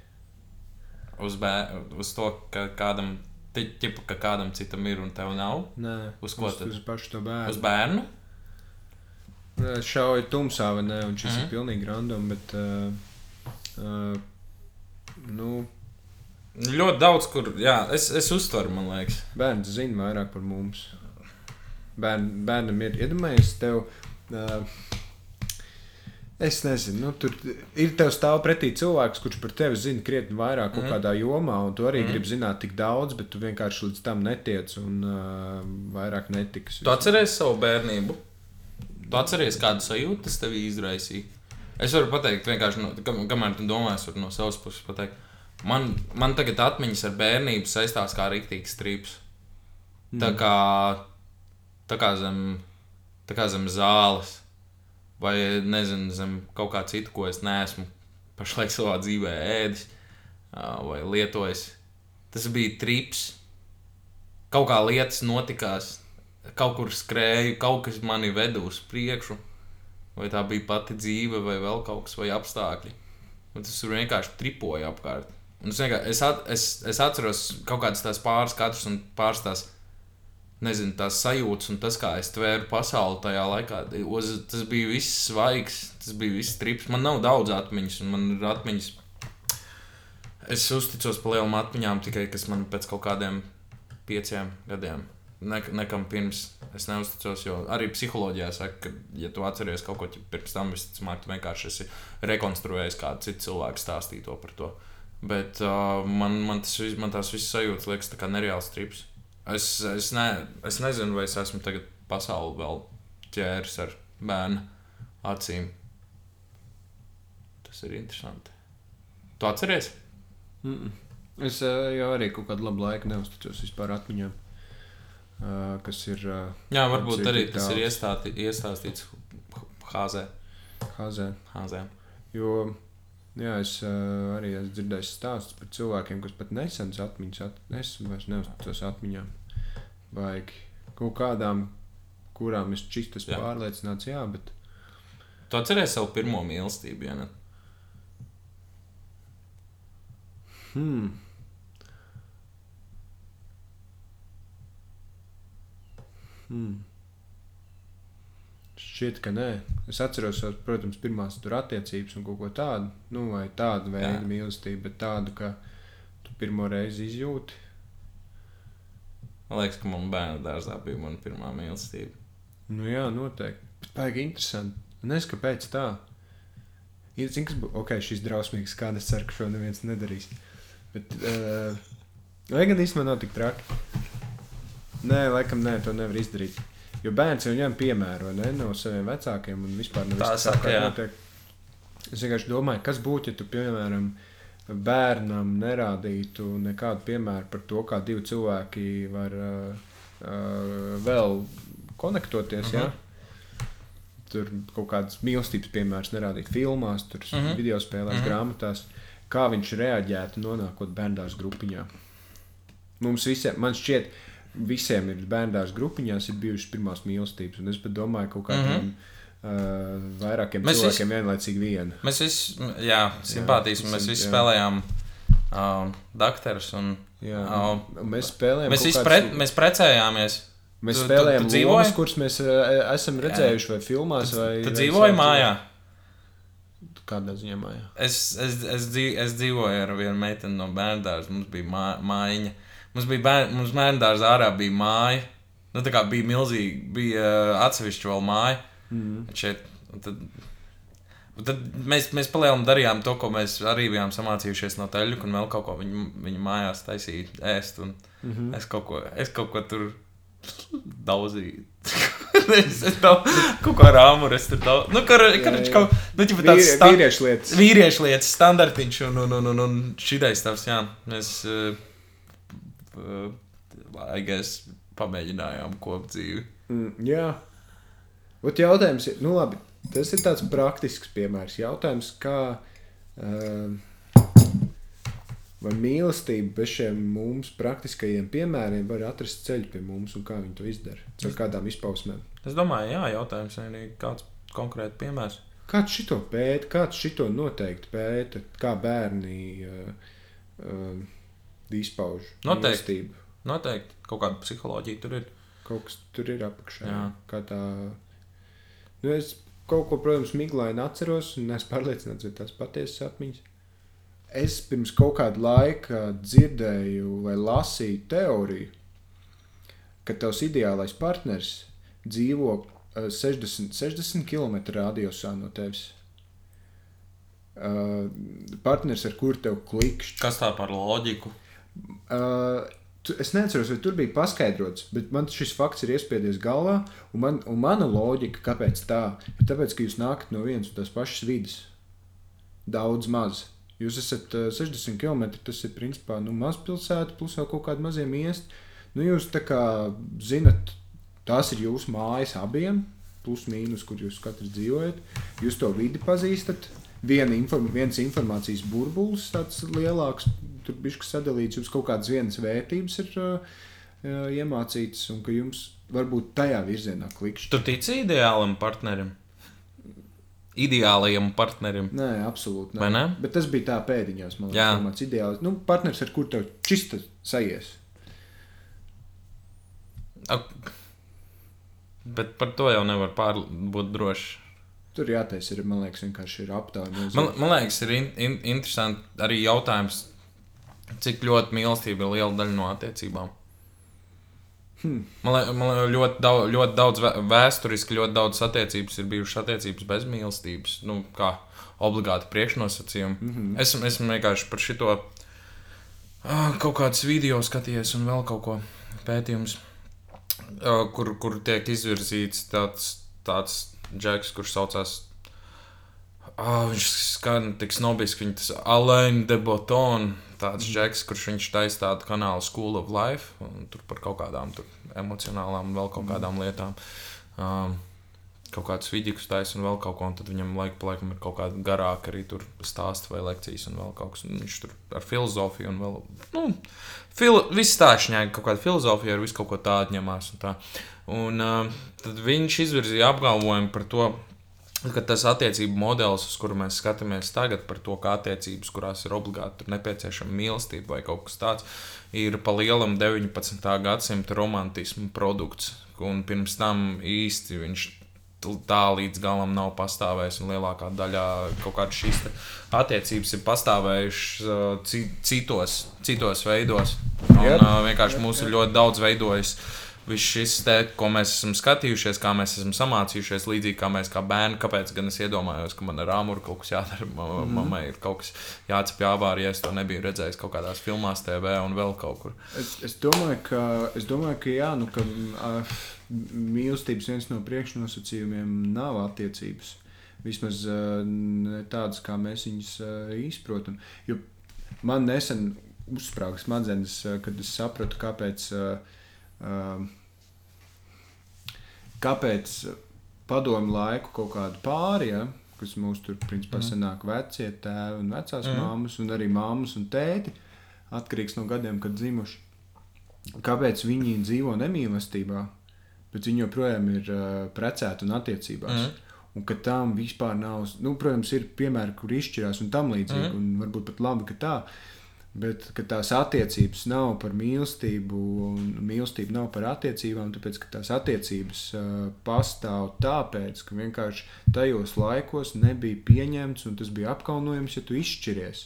Uz, bē, uz to, ka kādam, ti- tipu, ka kādam citam ir un tev nav. Nē, Uz ko uz, tad? uz pašu to bērnu. Uz bērnu? Šauja tumsā, vai ne? Un šis mm Mhm. -hmm. ir pilnīgi random, bet. Uh, uh, nu, Ļoti daudz, kur, jā, es, es uztveru, man liekas. bērns zina vairāk par mums. Bērn, bērnam ir iedomājies tev. Uh, Es nezinu, nu, tur ir tev stāv pretī cilvēks, kurš par tevi zina krietni vairāk Mhm. kādā jomā, un tu arī mm. gribi zināt tik daudz, bet tu vienkārši līdz tam netiec un uh, vairāk netiks. Tu atceries savu bērnību? Tu atceries, kādu sajūtu tas tev izraisīja? Es varu pateikt, vienkārši, no, kam, kamēr tu domā, es varu no savas puses pateikt. Man, man tagad atmiņas ar bērnību saistās kā rīktīgs strips. Tā kā, tā kā zem, tā kā zem zāles, vai nezinu, zem kaut kā citu, ko es neesmu pašlaik savā dzīvē ēdis vai lietojis. Tas bija trips. Kaut kā lietas notikās, kaut kur skrēju, kaut kas mani veda uz priekšu. Vai tā bija pati dzīve, vai vēl kaut kas, vai apstākļi. Un tas vienkārši tripoja apkārt. Un es, vienkārši, es, at, es, es atceros kaut kādas tās pāris kadrus un pāris tās, nezinu, tās sajūtas un tas, kā es tvēru pasauli tajā laikā. Uz, tas bija viss svaigs, tas bija viss trips. Man nav daudz atmiņas, un man ir atmiņas. Es uzticos par lielām atmiņām tikai, kas man pēc kaut kādiem pieciem gadiem. Ne, nekam pirms es neusticos, jo arī psiholoģijā saka, ka, ja tu atceries kaut ko pirms tam, visticamāk, tu vienkārši esi rekonstruējis kādu citu cilvēku stāstīja to par to. Bet uh, man, man, tas, man tās visas sajūtas liekas tā kā nereāls trips. Es, es, ne, es nezinu, vai es esmu tagad pasauli vēl ķēris ar bērnu acīm. Tas ir interesanti. Tu atceries? Mm -mm. Es uh, jau arī kaut kādu labu laiku neusticos vispār atmiņām, uh, kas ir uh, Jā, varbūt arī tas ir iestāti, iestāstīts HZ. HZ. HZ. Jo jā, es uh, arī esmu dzirdējis stāstus par cilvēkiem, kas pat nesenas atmiņas, at, es vairs neusticos atmiņām. Vai kaut kādām, kurām es čist esmu Jā. pārliecināts, jā, bet Tu atceries savu pirmo mīlestību, ja ne? hmm. Hmm. Šķiet, ka nē. Es atceros, protams, pirmās tur attiecības un kaut ko tādu, nu, vai tādu veidu mīlestību, bet tādu, ka tu pirmo reizi izjūti. Man liekas, ka man bērnu dārzā bija mana pirmā mīlestība. Nu, jā, noteikti. Bet baigi interesanti. Nezinu, kāpēc tā. Ir zini, kas būs. Ok, šis drausmīgs, kāda ceru, ka šo neviens nedarīs. Bet, uh, lai gan īstenībā nav tik traki. Nē, laikam, nē, to nevar izdarīt. Jo bērns jau ņem piemēru ne, no saviem vecākiem un vispār no Tā saka, jā. notiek. Es vienkārši domāju, kas būtu, ja tu, piemēram, bērnam nerādītu nekādu piemēru par to, kā divi cilvēki var uh, uh, vēl konektoties. Uh. -huh. Tur kaut kādas mīlestības piemērs nerādīt filmās, tur uh Mhm. -huh. video spēlēs, uh Mhm. -huh. grāmatās. Kā viņš reaģētu, nonākot bērnās grupiņā? Mums visiem, man šķiet, visiem ir bērnās grupiņās, ir bijušas pirmās mīlestības. Un es pat domāju, ka kaut kādiem mm -hmm. uh, vairākiem Mēs cilvēkiem vienlaicīgi viena. Mēs visi, jā, simpātijas, un mēs visi jā. spēlējām um, doktorus. un, Jā, un mēs spēlējām. Mēs visi pret, mēs precējāmies. Mēs Tu- tu- spēlējām tu dzīvoji? lomas, kuras mēs uh, esam redzējuši vai filmās. Vai, Tu vai dzīvoji savā mājā. Kādā ziņā mājā? Es, es, es, dzīv, es dzīvoju ar vienu meiteni no dārza. Mums bija mā, mājiņa. Mums bija bērn, mums bērnu dārza ārā bija māja. Nu, tā kā bija milzīgi, bija uh, atsevišķa vēl māja. Mm. Šeit, un tad, un tad mēs, mēs palielinām darījām to, ko mēs arī bijām samācījušies no teļa, un vēl kaut ko viņa, viņa mājās taisīja ēst. Un Mm -hmm. es, kaut ko, es kaut ko tur daudzīju. es daudz, kaut ko rāmu, es tur daudz. Nu, kur, kur, Jā, jā. kaut, nu, ķipa tāds Vīrie, vīriešu lietas. vīriešu lietas, standartiņš un, un, un, un, un šitais tavs, jā. Mēs, uh, uh, I guess, pamēģinājām kopt dzīvi. Mm, jā. Ot jautājums ir, nu labi, tas ir tāds praktisks piemērs. Jautājums, kā uh, vai mīlestība bez šiem mums praktiskajiem piemēriem var atrast ceļu pie mums un kā viņi to izdara? Ar kādām izpausmēm? Es domāju, jā, jautājums ir kāds konkrēts piemērs. Kāds šito pēta, kāds šito noteikti pēta, kā bērni uh, uh, izpauž Noteikti. mīlestību? Noteikti kaut kāda psiholoģija tur ir. Kaut kas tur ir apakšā. Jā. Kā tā. Nu, es kaut ko, protams, miglaini atceros, un es pārliecināts, ka tas patiesas atmiņas. Es pirms kaut kāda laika dzirdēju vai lasīju teoriju, ka tavs ideālais partneris dzīvo eh, 60, 60 km radiusā no tevis. Uh, partneris, ar kuru tev klikšķi. Kas tā par loģiku? Uh, tu, es neatceros, vai tur bija paskaidrots, bet man šis fakts ir iespiedies galvā. Un, man, un mana loģika, kāpēc tā, ir tāpēc, ka jūs nākat no vienas un tās pašas vidas. Daudz maz. Jūs esat uh, 60 km, tas ir principā nu, mazpilsēta, plus vēl kaut kāda mazie miesti. Nu, jūs tā kā zinat, tās ir jūsu mājas abiem, plus mīnus, kur jūs katrs dzīvojat. Jūs to vidi pazīstat. Viena inform viens informācijas burbulis, tāds lielāks, tur bija sadalīts, jums kaut kādas vienas vērtības ir uh, iemācītas, un ka jums varbūt tajā virzienā klikšķi. Tu tici ideālam partnerim? Ideālajam partnerim. Nē, absolūti. Vai ne? Bet tas bija tā pēdiņās, man liekas, tāds ideāls. Nu, partners, ar kur tev čista sajies. Ak, Bet par to jau nevar pār- būt drošs. Tur jātaisa ir, man liekas, vienkārši ir aptaujā. Man, man liekas, ir in, in, interesanti arī jautājums, cik ļoti mīlestība ir liela daļa no attiecībām. Hmm. Man liekas, liekas ļoti, daudz, ļoti daudz vē- vēsturiski, ļoti daudz attiecības ir bijušas attiecības bez mīlestības, nu, kā obligāti priekšnosacījumi. Mm -hmm. Esmu, esmu vienkārši par šo kaut kādus video skatījies, un vēl kaut ko pētījumus, ā, kur, kur tiek izvirzīts tāds, tāds džeks, kurš saucās. Oh, viņš skan tik snobiski, viņa tas Alain de Botton, tāds džeks, kurš viņš taisa tādu kanālu School of Life, un tur par kaut kādām tur emocionālām vēl kaut kādām lietām. Um, kaut kādus vidus taisa un vēl kaut ko, un tad viņam laika pa laikam ir kaut kāda garāka arī tur stāsta vai lekcijas un vēl kaut kas. Un viņš tur ar filozofiju un vēl, nu, fil, viss stāšņēga kaut kāda filozofija ar visu kaut ko tādu ņemās un tā. Un uh, tad viņš izvirzīja apgalvojumu par to, ka tas attiecību modelis, uz kuru mēs skatāmies tagad, par to, kā attiecības, kurās ir obligāti nepieciešama mīlestība vai kaut kas tāds, ir pa lielam 19. gadsimta romantismu produkts. Un pirms tam īsti viņš tā līdz galam nav pastāvējis, un lielākā daļā kaut kādas šīs attiecības ir pastāvējušas uh, ci- citos, citos veidos. Un, Jep. uh, vienkārši mums ir ļoti daudz veidojis. Viss šis, te, ko mēs esam skatījušies, kā mēs esam samācījušies, līdzīgi kā mēs kā bērni. Kāpēc gan es iedomājos, ka man ar rāmuru kaut kas jādara, ma- Mhm. mammai ir kaut kas jācep jāvār, ja es to nebiju redzējis kaut kādās filmās, TV un vēl kaut kur. Es, es, domāju, ka, es domāju, ka jā, nu, ka uh, mīlestības viens no priekšnosacījumiem nav attiecības. Vismaz uh, tādas, kā mēs viņus uh, izprotam. Jo man nesen uzsprāga smadzenes, kad es sapratu, kāpēc, uh, kāpēc padomu laiku kaut kādu pāri, ja, kas mūs tur principā Mhm. sanāk vecie tēvi un vecās Mhm. māmas, un arī māmas un tēti, atkarīgs no gadiem, kad dzimuši. Kāpēc viņi dzīvo nemīlestībā, bet viņi joprojām ir uh, precēti un attiecībās? Mhm. Un ka tam vispār nav, nu, protams, ir piemēri, kur izšķirās un tam līdzīgi, Mhm. un varbūt pat labi, ka tā. Bet tās attiecības nav par mīlestību, un mīlestība nav par attiecībām, tāpēc ka tās attiecības uh, pastāv tāpēc, ka vienkārši tajos laikos nebija pieņemts un tas bija apkaunojams, ja tu izšķiries.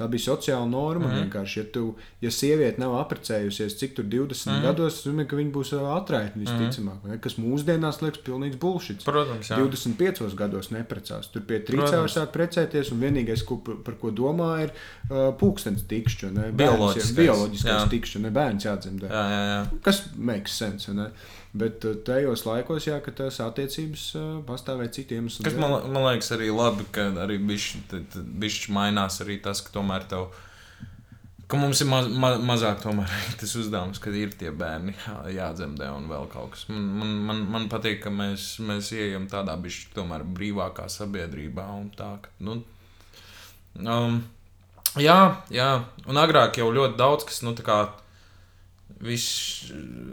Tā bija sociāla norma. Mm. Mhm. Vienkārši, ja, tu, ja sieviete nav apprecējusies, cik tur 20 mm. Mhm. gados, nozīmē, ka viņa būs ā, atraitne visticamāk. Mm. Kas mūsdienās liekas pilnīgs bullshit. Protams, jā. 25 gados neprecās. Tur pie trījus Protams. sāk precēties, un vienīgais, ko, par ko domā, ir uh, pūkstens? Bērns Bioloģiskais, Bioloģiskais jā. tikšķi, ne bērns jādzemdē. Jā, jā, jā. Kas makes sense. Ne? Bet uh, tajos laikos, jā, ka tās attiecības uh, pastāvēja citiem iemesliem. Kas man, man liekas arī labi, ka arī bišķi mainās arī tas, ka tomēr tev. Ka mums ir maz, ma, mazāk tomēr tas uzdevums, kad ir tie bērni jā- jādzemdē un vēl kaut kas. Man, man, man, man patīk, ka mēs, mēs ieejam tādā bišķi tomēr brīvākā sabiedrībā un tā. Ka, nu, um, jā, jā, un agrāk jau ļoti daudz kas, nu tā kā viss,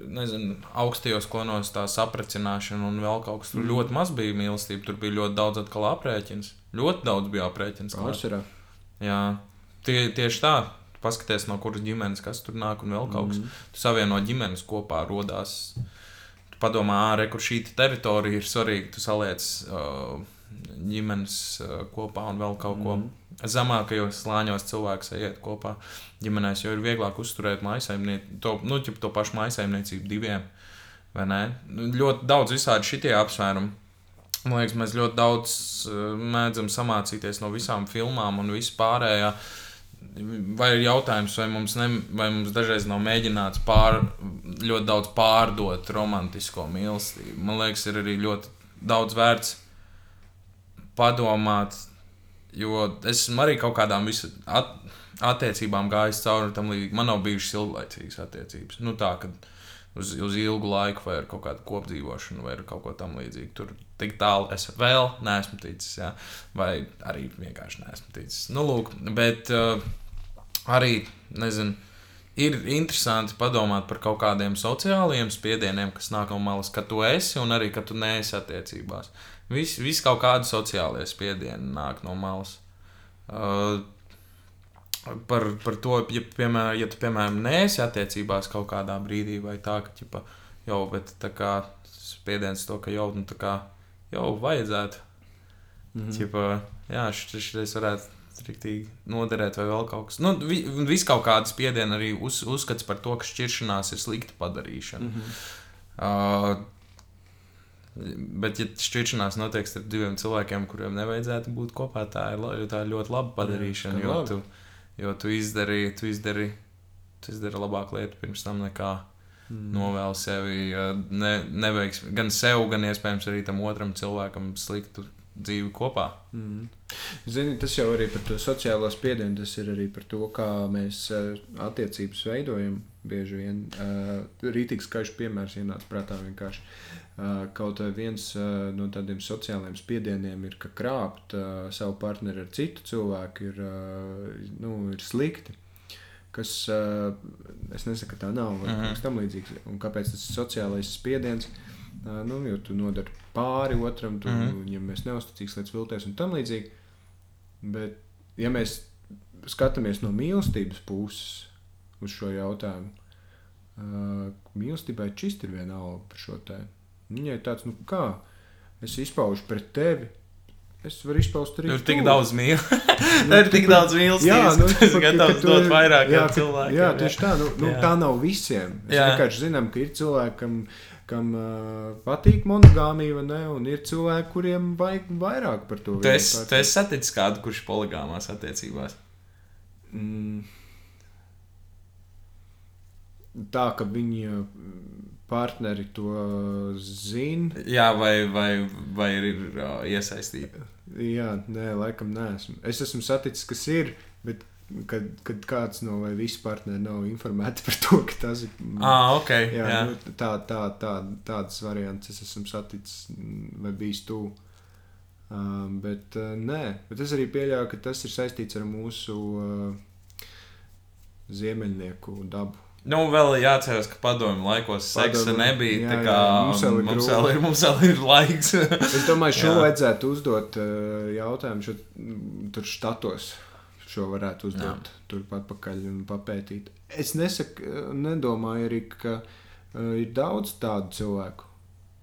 nezinu, augstajos klonos tā saprecināšana un vēl kaut kas. Tur Mm. ļoti maz bija mīlestība, tur bija ļoti daudz atkal aprēķins. Ļoti daudz bija aprēķins. Pārsvarā. Jā, tie, tieši tā. Paskaties, no kuras ģimenes kas tur nāk, un vēl kaut kas. Mhm. Tu savieno ģimenes kopā, radās. Tu padomā, ārē, kur šī teritorija ir svarīga. Tu saliec uh, ģimenes uh, kopā un vēl kaut ko. Mhm. Zemākajos slāņos cilvēks iet kopā ģimenēs, jo ir vieglāk uzturēt maisaimniecību, to, nu, to pašu maisaimniecību diviem. Ļoti daudz visādi šitie apsvērumi. Man liekas, mēs ļoti daudz uh, mēdzam samācīties no visām filmām un vispārējā. vai ir jautājums, vai mums, ne, vai mums dažreiz nav mēģināts pār, ļoti daudz pārdot romantisko mīlestību. Man liekas, ir arī ļoti daudz vērts padomāt, jo es esmu arī kaut kādām visu, at, attiecībām gājis cauri tam līdzīgi. Man nav bijušas ilglaicīgas attiecības. Nu, tā, kad, uz, uz ilgu laiku, vai ar kaut kādu kopdzīvošanu, vai kaut ko tamlīdzīgu. Tur tik tālu es vēl neesmu ticis, jā, vai arī vienkārši neesmu ticis. Nu, lūk, bet uh, arī, nezinu, ir interesanti padomāt par kaut kādiem sociāliem spiedieniem, kas nāk no malas, ka tu esi un arī ka tu neesi attiecībās. Visi vis kaut kādi sociālie spiedieni nāk no malas. Uh, par, par to, ja, piemēram, ja tu, piemēram, neesi attiecībās kaut kādā brīdī, vai tā, ka, ķipa, jau, bet tā kā spiediens to, ka jau, nu, tā kā, jau vajadzētu. Mm -hmm. ķipa, jā, šis varētu riktīgi noderēt, vai vēl kaut kas. Nu, vi, vis kaut kāda spiediena arī uz, uzskats par to, ka šķiršanās ir slikta padarīšana. Mm -hmm. uh, Bet, ja šķiršanās notiek starp diviem cilvēkiem, kuriem nevajadzētu būt kopā, tā ir, tā ir ļoti laba padarīšana. Jā, jo, labi. tu, jo tu izdarīji, tu izdarīji, tu izdarīji labāku lietu pirms tam nekā mm. novēl sevi. Ne, neveiks, gan sev, gan iespējams arī tam otram cilvēkam sliktu dzīvi kopā. Mm. Zini, tas jau arī par to sociālo spiedienu, tas ir arī par to, kā mēs uh, attiecības veidojam. Bieži vien uh, rītīgi skaļš piemērs ienāca prātā vienkārši. Uh, kaut viens uh, no tādiem sociālajiem spiedieniem ir, ka krāpt uh, savu partneri ar citu cilvēku ir, uh, nu, ir slikti. Kas, es nesaku, ka tā nav, vai uh -huh. kas tam līdzīgs. Un kāpēc tas sociālais spiediens? Nu, jo tu nodari pāri otram, tu, mm -hmm. viņam ir neusticīgs līdz vilties un tam līdzīgi. Bet, ja mēs skatāmies no mīlestības puses uz šo jautājumu, uh, mīlestībai čist ir vienalga par šo tēmu. Viņai ir tāds, nu kā, es izpaužu pret tevi. Es varu izpaust arī. Tur ir tik daudz mīlestības. nu, ir tik daudz mīlestības. Jā, nu, tas ir gatavs dot vairāk jā, cilvēkiem. Jā, tieši tā. Nu, nu. Tā nav visiem. Mēs vienkārši zinām, ka ir cilvēkam, kam uh, patīk monogāmija, ne? Un ir cilvēki, kuriem vajag vairāk par to. Tu esi, tu esi saticis kādu, kurš ir poligāmās attiecībās? Mm. Tā, ka viņi partneri to zina. Jā, vai, vai, vai ir uh, iesaistīti? Jā, nē, laikam nē. Es esmu saticis, kas ir, bet kad, kad kāds no vai visi partneri nav informēti par to, ka tas ir. Ah, okay, jā, jā. Nu, tā, tā, tā, tādas variants es esmu saticis vai bijis tuvu. Um, bet uh, nē, bet es arī pieļauju, ka tas ir saistīts ar mūsu uh, ziemeļnieku dabu. Nu, vēl jāatcerās, ka padomju laikos seksa Padomu, nebija. Jā, kā, jā, mums, vēl mums, vēl ir, mums vēl ir laiks. es domāju, šo vajadzētu uzdot uh, jautājumu šur, tur štatos šo varētu uzdot Jā. turpat pakaļ un papētīt. Es nesaku, nedomāju arī, ka uh, ir daudz tādu cilvēku.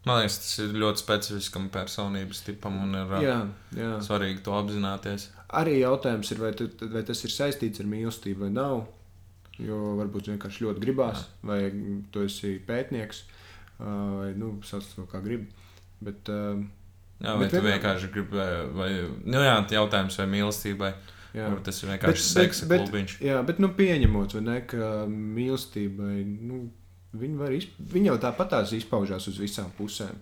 Man liekas, tas ir ļoti specifiskam personības tipam un ir jā, jā. svarīgi to apzināties. Arī jautājums ir, vai, tu, vai tas ir saistīts ar mīlestību vai nav. Jo varbūt vienkārši ļoti gribās, jā. vai tu esi pētnieks, vai nu, sauc to kā gribi. Bet, jā, vai bet tu vienkārši gribi, vai, vai nu, jā, jautājums vai mīlestībai. Jā. Kur tas ir vienkārši seksa bet, klubiņš. Jā, bet nu, pieņemot, ne, ka mīlestībai nu, viņi, izp... viņi jau tāpat tās izpaužās uz visām pusēm.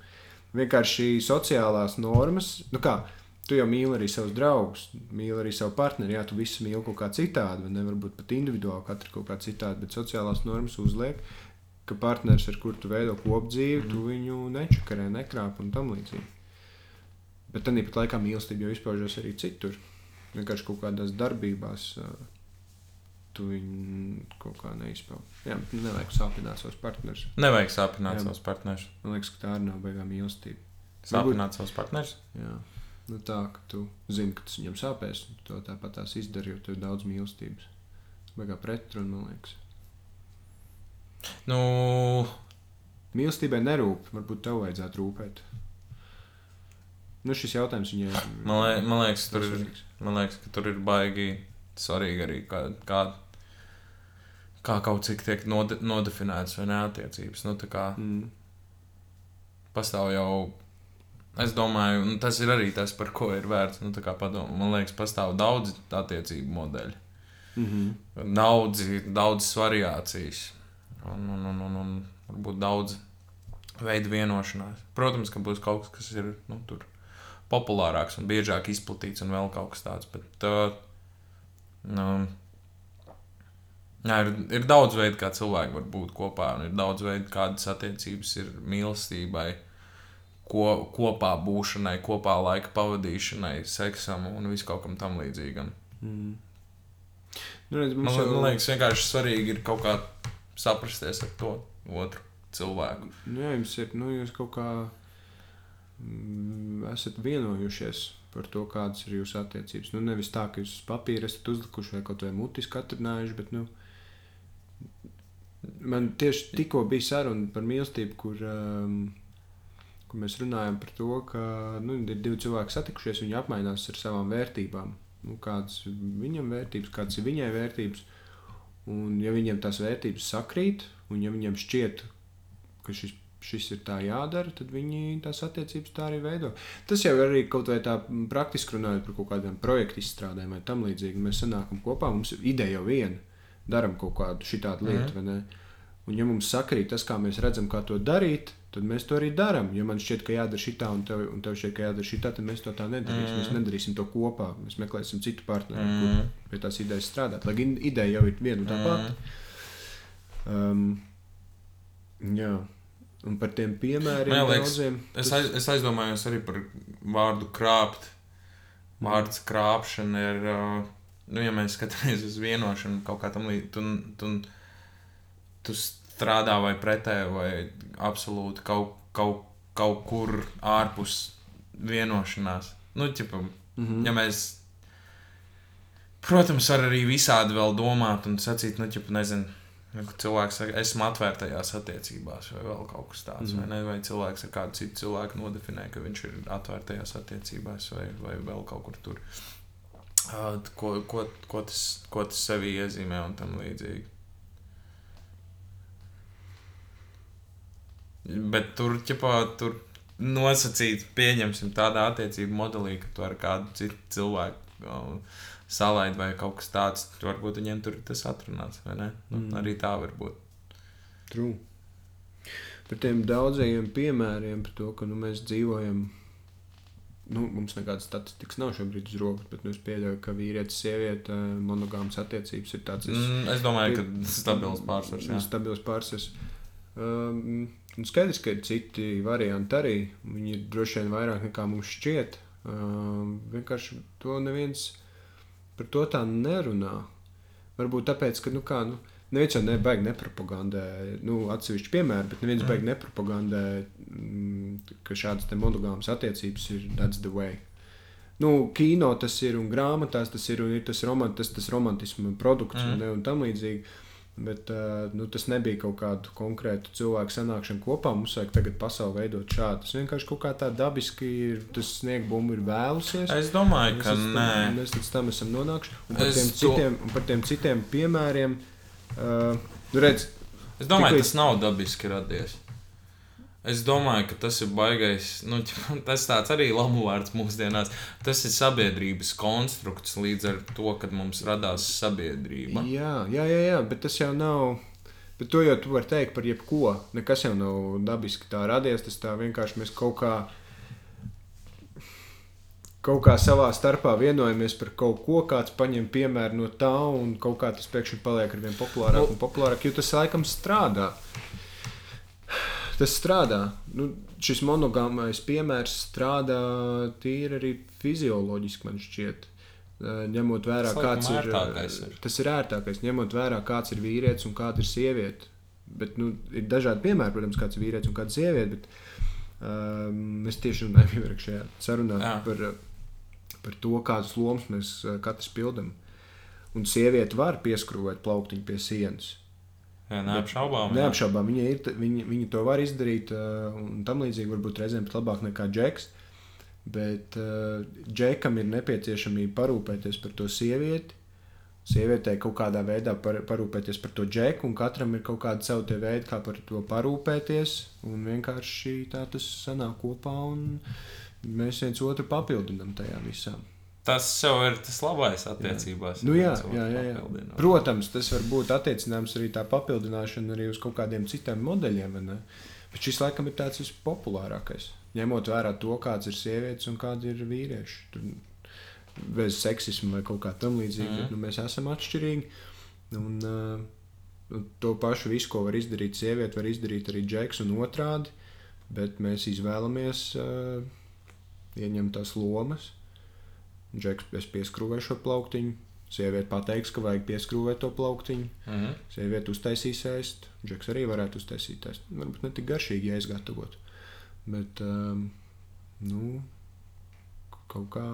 Vienkārši sociālās normas, nu kā, tu jau mīli arī savus draugus, mīli arī savu partneri. Jā, tu visu mīli kaut kā citādi, vai ne varbūt pat individuāli, katru kaut kā citādi, bet sociālās normas uzliek, ka partneris, ar kuru tu veido kopdzīvi, mm. tu viņu nečakarē, nekrāp un tam līdzīgi. Bet tad pat laikā mīlestība jau izpaužas arī citur vienkārši kaut kādās darbībās. Tu viņu kaut kā neizpauž. Jā, nevajag sāpināt savus partnerus. Nevajag sāpināt jā, savus partnerus. Man liekas, ka tā arī nav beigām mīlestība. Sāpināt Varbūt... savus partnerus? Jā. Nu, tā, ka tu zini, ka tas viņam sāpēs, un to tāpat tās izdari, jo tur ir daudz mīlestības. Beigā pretruna, man liekas. Nu... Mīlestībai nerūp, varbūt tev vajadzētu rūpēt. Nu, šis jautājums viņai. Man, liek, man, liekas, tur ir, man liekas, ka tur ir baigi svarīgi arī, kā, kā, kā kaut cik tiek node, nodefinēts vai neatiecības. Nu, kā, mm. Pastāv jau. Es domāju, un tas ir arī tas, par ko ir vērts nu, padomāt. Man liekas, pastāv daudz attiecību modeļu. Mm -hmm. daudz, daudzas variācijas un, un, un, un, un varbūt daudz veidu vienošanās. Protams, ka būs kaut kas, kas ir nu, tur populārāks un biežāk izplatīts un vēl kaut kas tāds. Bet, uh, nu, jā, ir, ir daudz veidu, kā cilvēki var būt kopā, un ir daudz veidu, kādas attiecības ir mīlestībai, ko, kopā būšanai, kopā laika pavadīšanai, seksam un viskaut kam tam līdzīgam. Mm. Nu, redz, Man, jau... man liekas, vienkārši svarīgi ir kaut kā saprasties ar to otru cilvēku. Nu, jā, jums ir, nu, kaut kā mm, esat vienojušies par to, kādas ir jūsu attiecības. Nu, nevis tā, ka jūs uz papīra esat uzlikuši vai kaut vai mutiski atrunājuši, bet, nu, man tieši tikko bija saruna par mīlestību, kur, um, kur mēs runājam par to, ka nu, ir divi cilvēki satikušies, viņi apmainās ar savām vērtībām. Nu, kādas ir viņam vērtības, kādas ir viņai vērtības. Un, ja viņiem tās vērtības sakrīt, un ja viņiem šķiet, ka šis, šis ir tā jādara, tad viņi tās attiecības tā arī veido. Tas jau ir arī kaut vai tā praktiski runājot par kaut kādiem projektu izstrādēm vai tam līdzīgi. Mēs sanākam kopā, mums ir ideja jau viena, darām kaut kādu šitādu lietu, mm. ne? Un ja mums sakrīt tas, kā mēs redzam, kā to darīt, tad mēs to arī darām. Ja man šķiet, ka jādara šitā, un tev, un tev šķiet, ka jādara šitā, tad mēs to tā nedarīsim. Mm. Mēs nedarīsim to kopā. Mēs meklēsim citu partneri, mm. kur pie tās idejas strādāt. Lai gan ideja jau ir viena un tā pati. Um, jā. Un par tiem piemēriem Man liekas, daudziem. Es, aiz, es aizdomājos arī par vārdu krāpt. Vārds krāpšana ir, nu, ja mēs skatāmies uz vienošanu, kaut kā tam līdzi, tu, tu, tu strādā vai pretēji, vai absolūti kaut, kaut, kaut kur ārpus vienošanās. Nu, ķipam, Mm -hmm. ja mēs, protams, var arī visādi vēl domāt un sacīt, nu, ķip, nezinu. Nu, Cilvēks saka, esmu atvērtajās attiecībās, vai vēl kaut kas tāds. Mm. Vai, ne? vai cilvēks ar kādu citu cilvēku nodefinē, ka viņš ir atvērtajās attiecībās, vai, vai vēl kaut kur tur. Uh, ko, ko, ko, tas, ko tas sevi iezīmē un tam līdzīgi. Bet tur, ķepā, tur nosacīt, pieņemsim tādā attiecību modelī, ka tu ar kādu citu cilvēku um, salaid vai kaut kas tāds, varbūt viņiem tur tas atrunāts, vai ne? Nu, Mm. Arī tā var būt. True. Par tiem daudzajiem piemēriem, par to, ka nu, mēs dzīvojam. Nu, mums nekādas statistikas nav šobrīd uz rokas, bet nu, es pieļauju, ka vīrietis, sieviete, monogāmas attiecības ir tāds Mm, es domāju, ka stabils pārsvars. jā. Stabils pārsvars. Um, skaidrs, ka ir citi varianti arī. Viņi ir droši vien vairāk nekā mums šķiet. Um, vienkārši to neviens par to tā nerunā. Varbūt tāpēc, ka, nu, kā, nu, neviens jau nebaigi nepropagandē, nu, atsevišķi piemēri, bet neviens Mm. baigi nepropagandē, mm, ka šādas te monogāmas attiecības ir that's the way. Nu, kino tas ir un grāmatās tas ir un ir tas, romant, tas, tas romantisma produkts Mm. un, un tam līdzīgi. Bet uh, nu, tas nebija kaut kādu konkrētu cilvēku sanākšana kopā. Mums vajag tagad pasauli veidot šādi. Tas vienkārši kaut kā tā dabiski ir. Tas sniegbumba ir vēlusies. Es domāju, Mēs ka tam- nē. Mēs līdz tam esam nonākuši. Un par, Es tiem to- citiem, par tiem citiem piemēriem, uh, nu redz, Es domāju, Tikai- tas nav dabiski radies. Es domāju, ka tas ir baisais. Nu, tas tāds arī lamu vārds mūsdienās. Tas ir sabiedrības konstrukts līdz ar to, kad mums radās sabiedrība. jā, jā, jā, jā, bet tas jau nav. Bet to jau tu vari teikt par jebko. Nekas jau nav dabiski tā radies. Tas tā vienkārši mēs kaut kā. Kaut kā savā starpā vienojamies par kaut ko, kāds paņem piemēru no tā, un kaut kā tas pēkšņi paliek ar vien populārāk un populārāk, jo tas laikam strādā. Tas strādā. Nu, šis monogāmais piemērs strādā tīri arī fizioloģiski, man šķiet. Eh, Ņemot vērā, kāds ir, ērtākais ir. tas ir ērtākais, ņemot vērā, kāds ir vīrietis un kāda ir sieviete. Bet, nu, ir dažādi piemēri, protams, kāds ir vīrietis un kāda ir sieviete. Bet, um, mēs tieši runājām iepriekšējā sarunā Jā. par, eh, par to, kādas lomas mēs eh, katrs pildām. Un sieviete var pieskrūvēt plauktiņu pie sienas. Neapšaubām. Neapšaubām, viņa, ir, viņa, viņa to var izdarīt, un tam līdzīgi varbūt reizēm pat labāk nekā Džeks. Bet Džekam ir nepieciešamība parūpēties par to sievieti. Sievietei kaut kādā veidā par, parūpēties par to džeku, un katram ir kaut kāda sava tie veidi, kā par to parūpēties. Un vienkārši tā tas sanāk kopā, un mēs viens otru papildinām tajā visā. Tas jau ir tas labais attiecībās. Nu, jā, cilvēku jā, jā, jā. papildina. Protams, tas var būt attiecināms arī tā papildināšana arī uz kaut kādiem citiem modeļiem. Bet šis laikam ir tāds vispopulārākais. Ņemot vērā to, kāds ir sievietes un kādi ir vīrieši. Tur bez seksisma vai kaut kā tam līdzīga. Mm. Nu, mēs esam atšķirīgi. Un, uh, to pašu visu, ko var izdarīt sieviete, var izdarīt arī džeks un otrādi. Bet mēs izvēlamies uh, ieņemt tās lomas. Džeks es pieskrūvēju šo plauktiņu. Sieviete pateiks, ka vajag pieskrūvēt to plauktiņu. Mhm. Sieviete uztaisīs ēst. Džeks arī varētu uztaisīt ēst. Varbūt ne tik garšīgi, ja es gatavotu. Bet, um, nu, kaut kā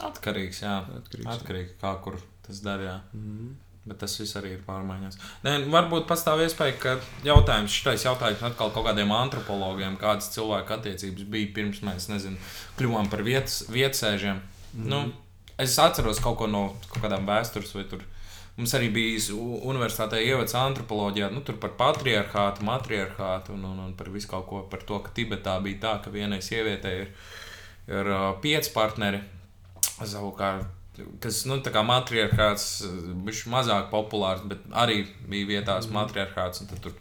Atkarīgs, jā. atkarīgs. Atkarīgi, kā kur tas darīja. Mhm. Bet tas viss arī ir pārmaiņās. Nē, varbūt pastāv iespēja, ka jautājums, šitais jautājums atkal kaut kādiem antropologiem, kādas cilvēku attiecības bija pirms mēs, nezinu, kļuvām par vietas, vietsēžiem. Mm. Nu, es atceros kaut ko no kaut kādām vēstures vai tur. Mums arī bija universitātē ievads antropoloģijā, nu, tur par patriarchātu, matriarchātu un, un, un par visu kaut ko par to, ka Tibetā bija tā, ka vienai sievietei ir, ir uh, pieci partneri. Savukārt, kas nu, tā kā matriarchāts bija mazāk populārs, bet arī bija vietās mm. matriarchāts. un tad Tur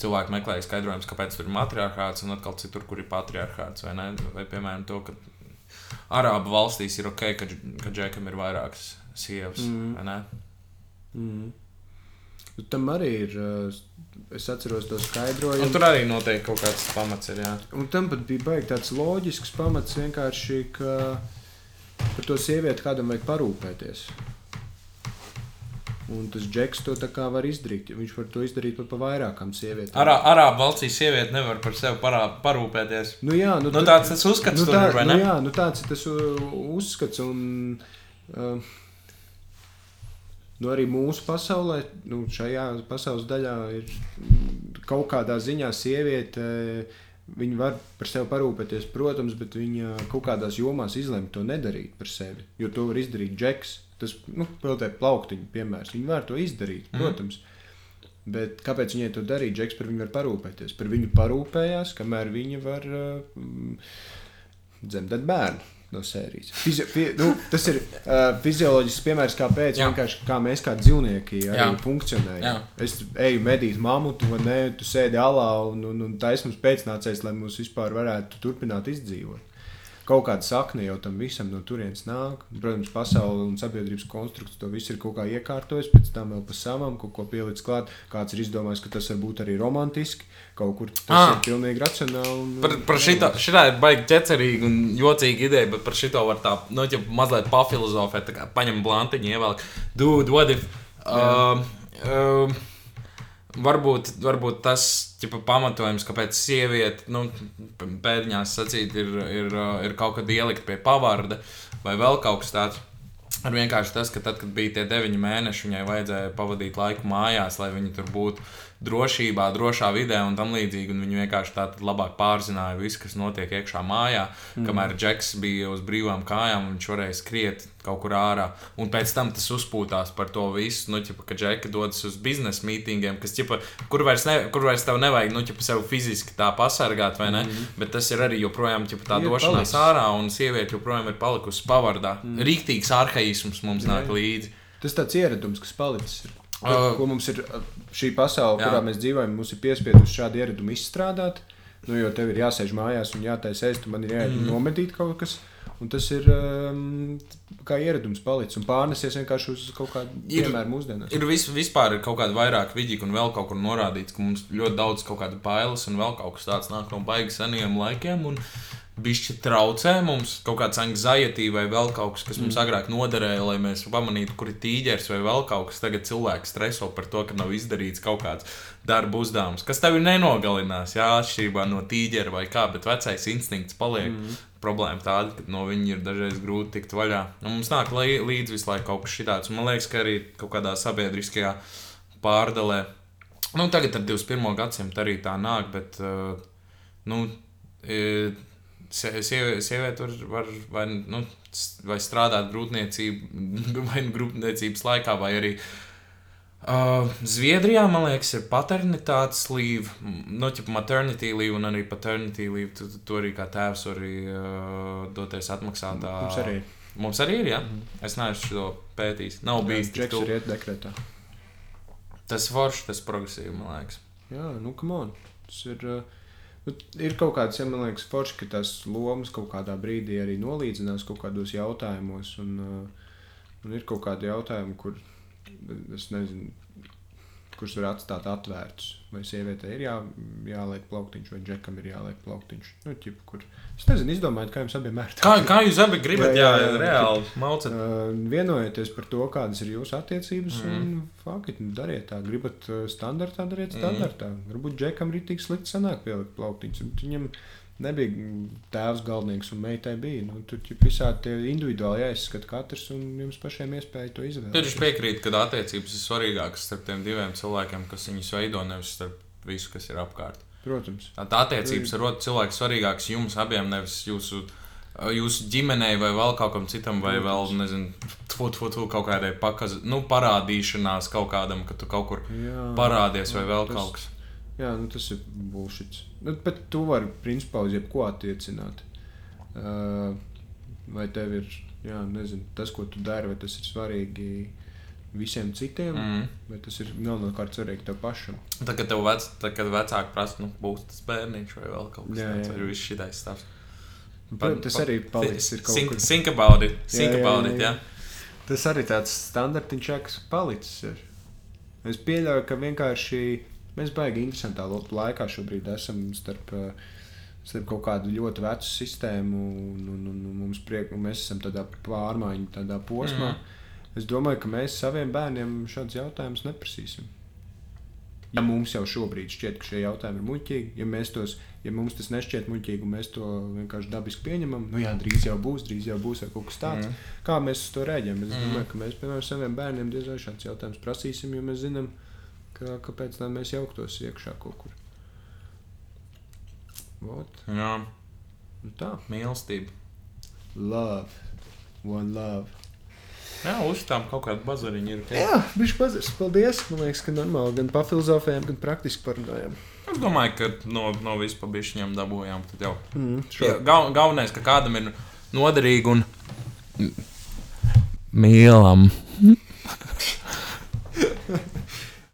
cilvēki meklēja skaidrojumus, kāpēc tur ir matriarchāts un atkal citur, kur ir patriarchāts. Vai, ne? vai piemēram, to, ka Arābu valstīs ir ok, ka, ka džekam ir vairākas sievas. Mm. Mhm. Nu, Tam arī ir. uh, Es atceros to Un skaidrojumu. tur arī noteikti kaut kāds pamats ir. Jā. Un tam pat bija baigi tāds loģisks pamats vienkārši, ka par to sievieti kādam vajag parūpēties. Un tas džeks to tā kā var izdarīt. Viņš var to izdarīt pat pa vairākām sievietēm. Arā, Arābu valstīs sieviete nevar par sevi parā, parūpēties. Nu, jā, nu, Nu, tāds tas uzskats nu, tur tā, ir, vai nu, ne? jā, nu, tāds ir tas uh, uzskats. Un, uh, nu, arī mūsu pasaulē, nu, šajā pasaules daļā, ir kaut kādā ziņā sieviete. uh, Viņa var par sevi parūpēties, protams, bet viņa kaut kādās jomās izlemj to nedarīt par sevi. Jo to var izdarīt džeks. Tas nu, plauktiņa piemērs. Viņa var to izdarīt, Mhm. protams. Bet kāpēc viņai to darīt? Džeks par viņu var parūpēties. Par viņu parūpējās, kamēr viņa var uh, mm, dzemdēt bērnu no sērijas. Fizi fi nu, tas ir uh, fizioloģisks piemērs, kāpēc kā mēs kā dzīvnieki arī Jā. funkcionējam. Jā. Es eju medīt mamutu, vai nē, tu sēdi alā un, un, un taisnums pēcnācējs, lai mūs vispār varētu turpināt izdzīvot. Kaut kāda sakne jau tam visam no turienes nāk. Protams, pasaule un sabiedrības konstrukts to visu ir kaut kā iekārtojis, pēc tam vēl pa savam kaut ko pielicis klāt. Kāds ir izdomājis, ka tas var būt arī romantiski, kaut kur tas Ah. ir pilnīgi racionāli. Un, Par, par šito, šitā ir baigi ķecerīga un jocīga ideja, bet par šito var tā, nu, ja mazliet pafilozofēt, tā kā paņem blantiņu, ievelk, dude, what if, um, um, varbūt, varbūt tas, ķipa, pamatojums, kāpēc sieviete, nu, pēdiņās sacīt, ir, ir, ir kaut kad ielikt pie pavarda vai vēl kaut kas tāds. Ir vienkārši tas, ka tad, kad bija tie deviņi mēneši, viņai vajadzēja pavadīt laiku mājās, lai viņa tur būtu drošībā, drošā vidē un tam līdzīgi. Un viņi vienkārši tā tad labāk pārzināja visu, kas notiek iekšā mājā. Mm. Kamēr Džeks bija uz brīvām kājām, viņš varēja skriet kaut kur ārā. Un pēc tam tas uzpūtās par to visu. Nu, ķipa, ka Džeki dodas uz biznesa mītīngiem, kas, ķipa, kur, vairs ne, kur vairs tev nevajag nu, ķipa, sev fiziski tā pasargāt, vai ne? Mm. Bet tas ir arī joprojām ķipa, tā Ir došanās palicis. ārā, un sieviete joprojām ir palikusi pavardā. Mm. Rīktīgs arhaisms mums Jā, nāk jā. līdzi. Tas tāds ieradums, kas palicis. Ko, Uh, ko mums ir uh, šī pasaule, jā. kurā mēs dzīvojam, mums ir piespiedusi šādu ieradumu izstrādāt. Nu, jo tev ir jāsēž mājās un jātaisa ēst, un man ir jāiet mm. nomedīt kaut kas. Un tas ir um, kā ieradums palicis un pārnesies vienkārši uz kaut kādu piemēru mūsdienās. Ir vis, vispār ir kaut kāda vairāk vidīga un vēl kaut kur norādīts, ka mums ļoti daudz kaut kāda bailes un vēl kaut kas tāds nāk no baigi seniem laikiem. Un Bišķi traucē mums kaut kāda anxiety vai vēl kaut kas, kas mums mm. agrāk noderēja, lai mēs pamanītu, kur ir tīģeris vai vēl kaut kas. Tagad cilvēki streso par to, ka nav izdarīts kaut kāds darba uzdevums, kas tevi nenogalinās, jā, atšķirībā no tīģera vai kā, bet vecais instinkts paliek. Mm. Problēma tāda, ka no viņa ir dažreiz grūti tikt vaļā. Un mums nāk līdzi visu laiku kaut kas tāds. Man liekas, ka arī kaut kādā sabiedriskajā pārdalē, nu, tagad ar 21. gadsimtu arī tā nāk, bet, uh, nu, e, sie- sievi- sieviete var, var vai, nu, vai strādāt grūtniecību, vai nu grūtniecības laikā, vai arī Uh, Zviedrijā, man liekas, ir paternitātes līnija, no ķipa maternity leave un arī paternity leave. Tu, tu, tu arī kā tēvs vari uh, doties atmaksātā Mums arī Mums arī ir, ja? Es neesmu to pētījis. Nav bijis Džeks tuvu. ir iet dekretā. Tas forši, tas progresīvi, man liekas. Jā, nu, kam on. Tas ir. uh, Nu, ir kaut kāds, ja man liekas, forši, ka tās lomas kaut kādā brīdī arī nolīdzinās kaut kādos jautājumos. Un, uh, un ir kaut kādi jautājumi, kur es nezinu, kurus var atstāt atvērtus. Vai sievietei ir jā, jāliek plauktiņš, vai džekam ir jāliek plauktiņš. Nu, ķip, kur... Es nezinu, izdomājiet, kā jums abiem ir. Kā, kā jūs abi gribat, jā, Jā, jā, reāli maucat? Uh, vienojieties par to, kādas ir jūsu attiecības, mm. Un faktiski nu, dariet tā. Gribat standartā, dariet standartā. Mm. Varbūt džekam ir tik slikti sanāk pielikt plauktiņus. Viņam nebija tēvs galvenais, un meitai bija. Nu, tur jau visādi tie individuāli jāizskata katrs, un jums pašiem iespēja to izvēlēties. viņš piekrīt, ka attiecības ir svarīgākas starp tiem diviem cilvēkiem, kas viņus veido, nevis starp visu, kas ir apkārt. Protams. Tā attiecības ar otru cilvēku svarīgākas jums abiem, nevis jūsu, jūsu ģimenei vai vēl kaut kam citam, vai vēl, nezinu, tfu, tfu, tfu, kaut kādai pakaz, nu, parādīšanās kaut kādam, ka tu kaut kur Jā, parādies vai vēl tas- kaut kas. Jā, nu, tas ir bullshit. Nu, bet tu vari, principā, uz jebko attiecināt. Uh, vai tev ir, jā, nezinu, tas, ko tu dari, vai tas ir svarīgi visiem citiem, mm. Vai tas ir galvenokārt svarīgi tev pašam. Tad, kad tev vec, tad, kad vecāki prasa, nu, būs tas bērniņš vai vēl kaut kas tāds, vai viss šitais stāsts. Protams, tas arī paliks think, kur. think about it, think Jā, about jā, it, jā. jā. Tas arī tāds standartiņš, kas palicis. Ir. Es pieļauju, ka vienkārši mēs baigi interesantā laikā šobrīd esam starp, uh, starp kaut kādu ļoti vecu sistēmu, un, un, un, un mums priek, un mēs esam tādā pārmaiņu tādā posmā. Mm. Es domāju, ka mēs saviem bērniem šādus jautājumus neprasīsim. Ja mums jau šobrīd šķiet, ka šie jautājumi ir muļķīgi, ja, tos, ja mums tas nešķiet muļķīgi, un mēs to vienkārši dabiski pieņemam, nu jā, drīz jau būs, drīz jau būs kaut kas tāds. Mm. Kā mēs uz to rēģējam? Es Mhm. domāju, ka mēs, piemēram, saviem bērniem diez vai šādus jautājumus prasīsim, jo mēs zinām, ka, kāpēc tā mēs jauktos iekšā kaut kur. Vot, Jā, nu tā. mīlestība. Love. One love. Jā, uzstām kaut kāda bazariņa ir. Jā, viņš pazars. Paldies. Man liekas, ka normāli gan pafilozofējām, gan praktiski parunājām. Es domāju, ka no, no vispār bišķiņiem dabūjām. Tad jau. Mm, Jā, Gal, galvenais, ka kādam ir noderīgi un mīlam.